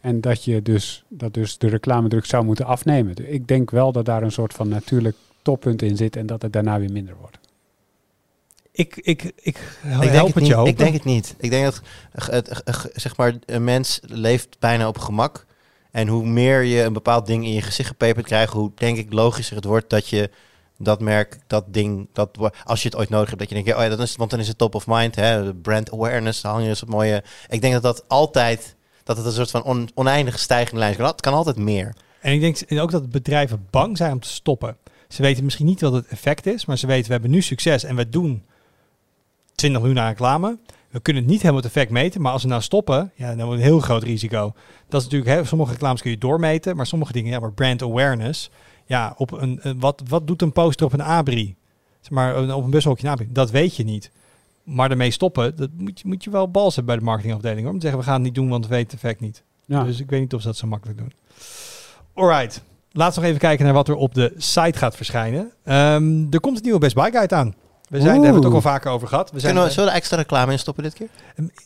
En dat je dus, dat dus de reclamedruk zou moeten afnemen. Dus Ik denk wel dat daar een soort van natuurlijk toppunt in zit en dat het daarna weer minder wordt. Ik, ik, ik, ik, help denk het het je niet, ik denk het niet. Ik denk dat eh, het, eh, zeg maar, een mens leeft bijna op gemak. En hoe meer je een bepaald ding in je gezicht gepeperd krijgt, hoe denk ik logischer het wordt dat je dat merk, dat ding, dat als je het ooit nodig hebt, dat je denkt, ja, oh ja, dat is, want dan is het top of mind, hè, brand awareness, dan hang je dus op mooie. Ik denk dat dat altijd, dat het een soort van on- oneindige stijgende lijn is. Het kan altijd meer. En ik denk ook dat bedrijven bang zijn om te stoppen. Ze weten misschien niet wat het effect is, maar ze weten we hebben nu succes en we doen 20 miljoen aan reclame. We kunnen het niet helemaal het effect meten, maar als we nou stoppen, ja, dan wordt een heel groot risico. Dat is natuurlijk, hè, sommige reclames kun je doormeten, maar sommige dingen, ja, maar brand awareness. Ja, op een, een- wat, wat doet een poster op een abri? Zeg maar een- op een bushokje een abri? Dat weet je niet. Maar ermee stoppen, dat moet je, moet je wel bals hebben bij de marketingafdeling. Hoor. Om te zeggen, we gaan het niet doen, want we weten het effect niet. Ja. Dus ik weet niet of ze dat zo makkelijk doen. Alright. Laten we nog even kijken naar wat er op de site gaat verschijnen. Ehm, er komt een nieuwe Best Buy Guide aan. We zijn, daar hebben we het ook al vaker over gehad. We zijn Kunnen we, zullen we extra reclame in stoppen dit keer?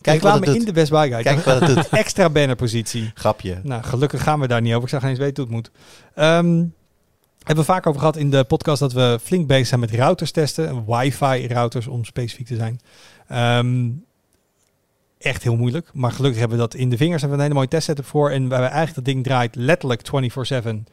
Kijk reclame in de Best Buy Guide. Kijk wat het doet. Extra bannerpositie. Grapje. Nou, gelukkig gaan we daar niet over. Ik zou geen eens weten hoe het moet. Ehm, hebben we vaak over gehad in de podcast dat we flink bezig zijn met routers testen. Wifi routers om specifiek te zijn. Ehm, echt heel moeilijk. Maar gelukkig hebben we dat in de vingers. Hebben we een hele mooie testsetup voor. En waar we eigenlijk dat ding draait letterlijk 24-7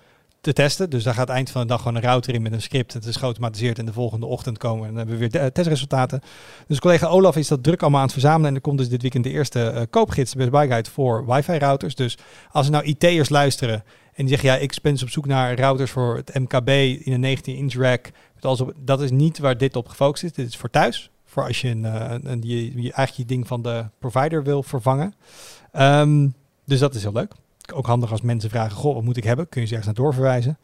te testen. Dus daar gaat eind van de dag gewoon een router in met een script. Het is geautomatiseerd en de volgende ochtend komen. En dan hebben we weer de- eh, testresultaten. Dus collega Olaf is dat druk allemaal aan het verzamelen. En er komt dus dit weekend de eerste eh, koopgids Best Buy Guide voor wifi routers. Dus als er nou IT'ers luisteren en die zeggen, ja, ik ben dus op zoek naar routers voor het MKB in een 19-inch rack. Dat is niet waar dit op gefocust is. Dit is voor thuis. Voor als je, een, eh, een, je, je eigenlijk je ding van de provider wil vervangen. Ehm, dus dat is heel leuk. Ook handig als mensen vragen, goh, wat moet ik hebben? Kun je ze ergens naar doorverwijzen.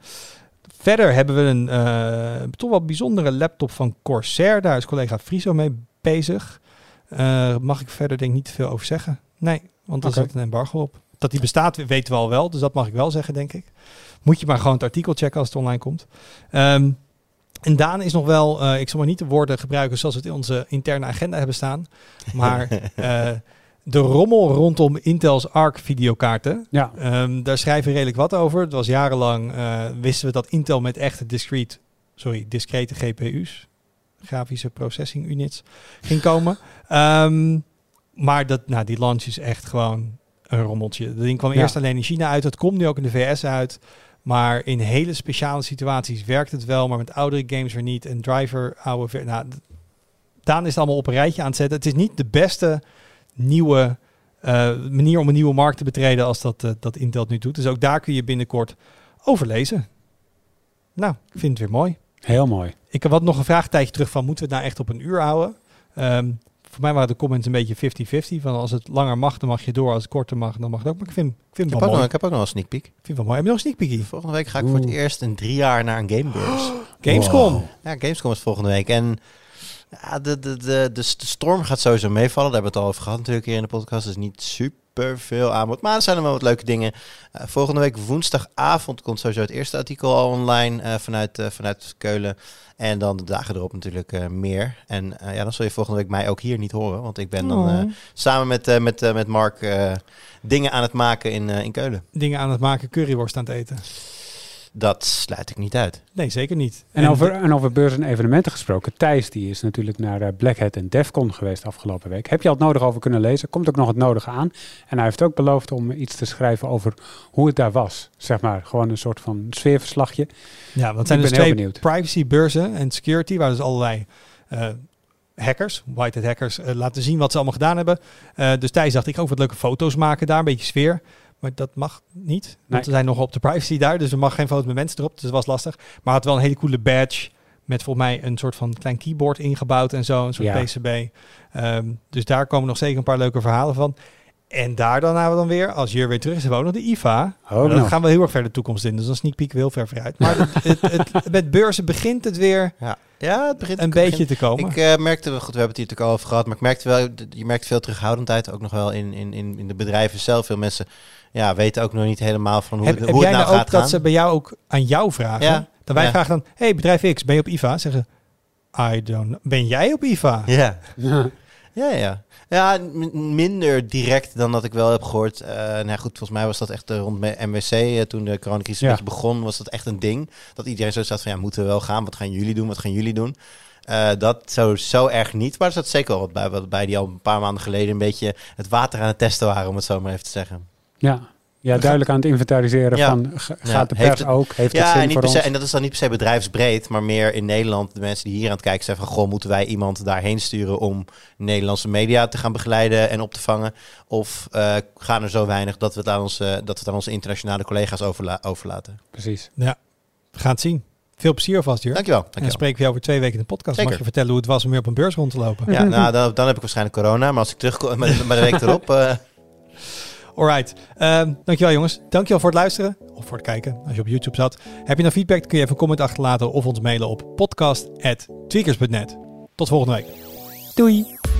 Verder hebben we een eh, toch wel bijzondere laptop van Corsair. Daar is collega Friso mee bezig. Eh, mag ik verder denk ik niet te veel over zeggen? Nee, want er Oké. zat een embargo op. Dat die bestaat weten we al wel, dus dat mag ik wel zeggen, denk ik. Moet je maar gewoon het artikel checken als het online komt. Ehm, en Daan is nog wel, eh, ik zal maar niet de woorden gebruiken zoals we het in onze interne agenda hebben staan. Maar de rommel rondom Intel's ARC videokaarten. Ja, Ehm, daar schrijven we redelijk wat over. Het was jarenlang, eh, wisten we dat Intel met echte discrete, sorry, discrete GPU's, grafische processing units, ging komen. Ehm, maar dat, nou, die launch is echt gewoon een rommeltje. Dat ding kwam Ja. eerst alleen in China uit. Het komt nu ook in de VS uit. Maar in hele speciale situaties werkt het wel, maar met oudere games weer niet. En driver, oude... Nou, Daan is het allemaal op een rijtje aan het zetten. Het is niet de beste nieuwe eh, manier om een nieuwe markt te betreden als dat, eh, dat Intel het nu doet. Dus ook daar kun je binnenkort over lezen. Nou, ik vind het weer mooi. heel mooi. Ik had nog een vraag tijdje terug van, moeten we het nou echt op een uur houden? Ehm, voor mij waren de comments een beetje 50-50. Van als het langer mag, dan mag je door. Als het korter mag, dan mag het ook. Maar ik vind, ik vind Ik het wel ook nog, mooi. ik heb ook nog een sneak peek. Ik vind het wel mooi. Heb je nog een sneak peekie? Volgende week ga ik voor het eerst in drie jaar naar een gamebeurs. Gamescom. Wow. Ja, Gamescom is volgende week. En ja, de, de, de, de, de storm gaat sowieso meevallen. Daar hebben we het al over gehad natuurlijk hier in de podcast. Dus niet super veel aanbod. Maar er zijn er wel wat leuke dingen. Eh, volgende week woensdagavond komt sowieso het eerste artikel al online eh, vanuit, eh, vanuit Keulen. En dan de dagen erop natuurlijk meer. En ja, dan zul je volgende week mij ook hier niet horen. Want ik ben dan Oh. samen met, met, met Mark dingen aan het maken in, in Keulen. Dingen aan het maken, curryworst aan het eten. Dat sluit ik niet uit. Nee, zeker niet. En over, en over beurs en evenementen gesproken. Thijs die is natuurlijk naar eh, Black Hat en Defcon geweest afgelopen week. Heb je al het nodige over kunnen lezen? Komt ook nog het nodige aan. En hij heeft ook beloofd om iets te schrijven over hoe het daar was. Zeg maar, gewoon een soort van sfeerverslagje. Ja, want zijn Ik dus ben heel twee privacybeurzen en security, waar dus allerlei eh, hackers, white hat hackers, eh, laten zien wat ze allemaal gedaan hebben. Eh, dus Thijs dacht, ik ga ook wat leuke foto's maken daar, een beetje sfeer. Maar dat mag niet, want Nee. we zijn nog op de privacy daar, dus er mag geen foto met mensen erop, dus dat was lastig. Maar had wel een hele coole badge met volgens mij een soort van klein keyboard ingebouwd en zo, een soort Ja. PCB. Ehm, dus daar komen nog zeker een paar leuke verhalen van. En daar dan hebben we dan weer, als Jur weer terug is, nog de IFA. Maar dan nog. gaan we heel erg ver de toekomst in. Dus dan sneak peek we heel ver vooruit. Maar het, het, het- met beurzen begint het weer Ja, ja het begint een begint- beetje te komen. Ik eh, merkte, goed, we hebben het hier natuurlijk al over gehad, maar ik merkte wel, je merkt veel terughoudendheid, ook nog wel in, in, in, in de bedrijven zelf. Veel mensen ja, weten ook nog niet helemaal van hoe, heb het, heb hoe jij het nou nou gaat ook dat ze bij jou ook aan jou vragen? Ja. Dat wij Ja. vragen dan, hey bedrijf X, ben je op IFA? Zeggen, I don't know. Ben jij op IFA? Ja, Ja. ja, ja. Minder direct dan dat ik wel heb gehoord. Eh nou goed, volgens mij was dat echt eh, rond me- MWC, eh, toen de coronacrisis Ja. een beetje begon, was dat echt een ding. Dat iedereen zo zat van, ja, moeten we wel gaan? Wat gaan jullie doen? Wat gaan jullie doen? Eh, dat zo, zo erg niet, maar er zat zeker wel wat bij, wat bij die al een paar maanden geleden een beetje het water aan het testen waren, om het zo maar even te zeggen. Ja. ja, duidelijk aan het inventariseren Ja. van Ja. gaat de Heeft pers het- ook? Heeft het Ja, zin en, niet voor per se, ons? en dat is dan niet per se bedrijfsbreed, maar meer in Nederland. De mensen die hier aan het kijken zijn van, goh, moeten wij iemand daarheen sturen om Nederlandse media te gaan begeleiden en op te vangen? Of eh, gaan er zo weinig dat we het aan onze, dat we het aan onze internationale collega's overla- overlaten? Precies. Ja, we gaan het zien. Veel plezier alvast, Jur. Dankjewel. En dan dankjewel. spreken we jou over twee weken in de podcast. Zeker. Mag je vertellen hoe het was om weer op een beurs rond te lopen? Ja, nou, dan, dan heb ik waarschijnlijk corona, maar als ik terugkom met, met de week erop... eh, Alright. Ehm dankjewel jongens. Dankjewel voor het luisteren. Of voor het kijken, als je op YouTube zat. Heb je nou feedback, kun je even een comment achterlaten of ons mailen op podcast.tweakers.net. Tot volgende week. Doei!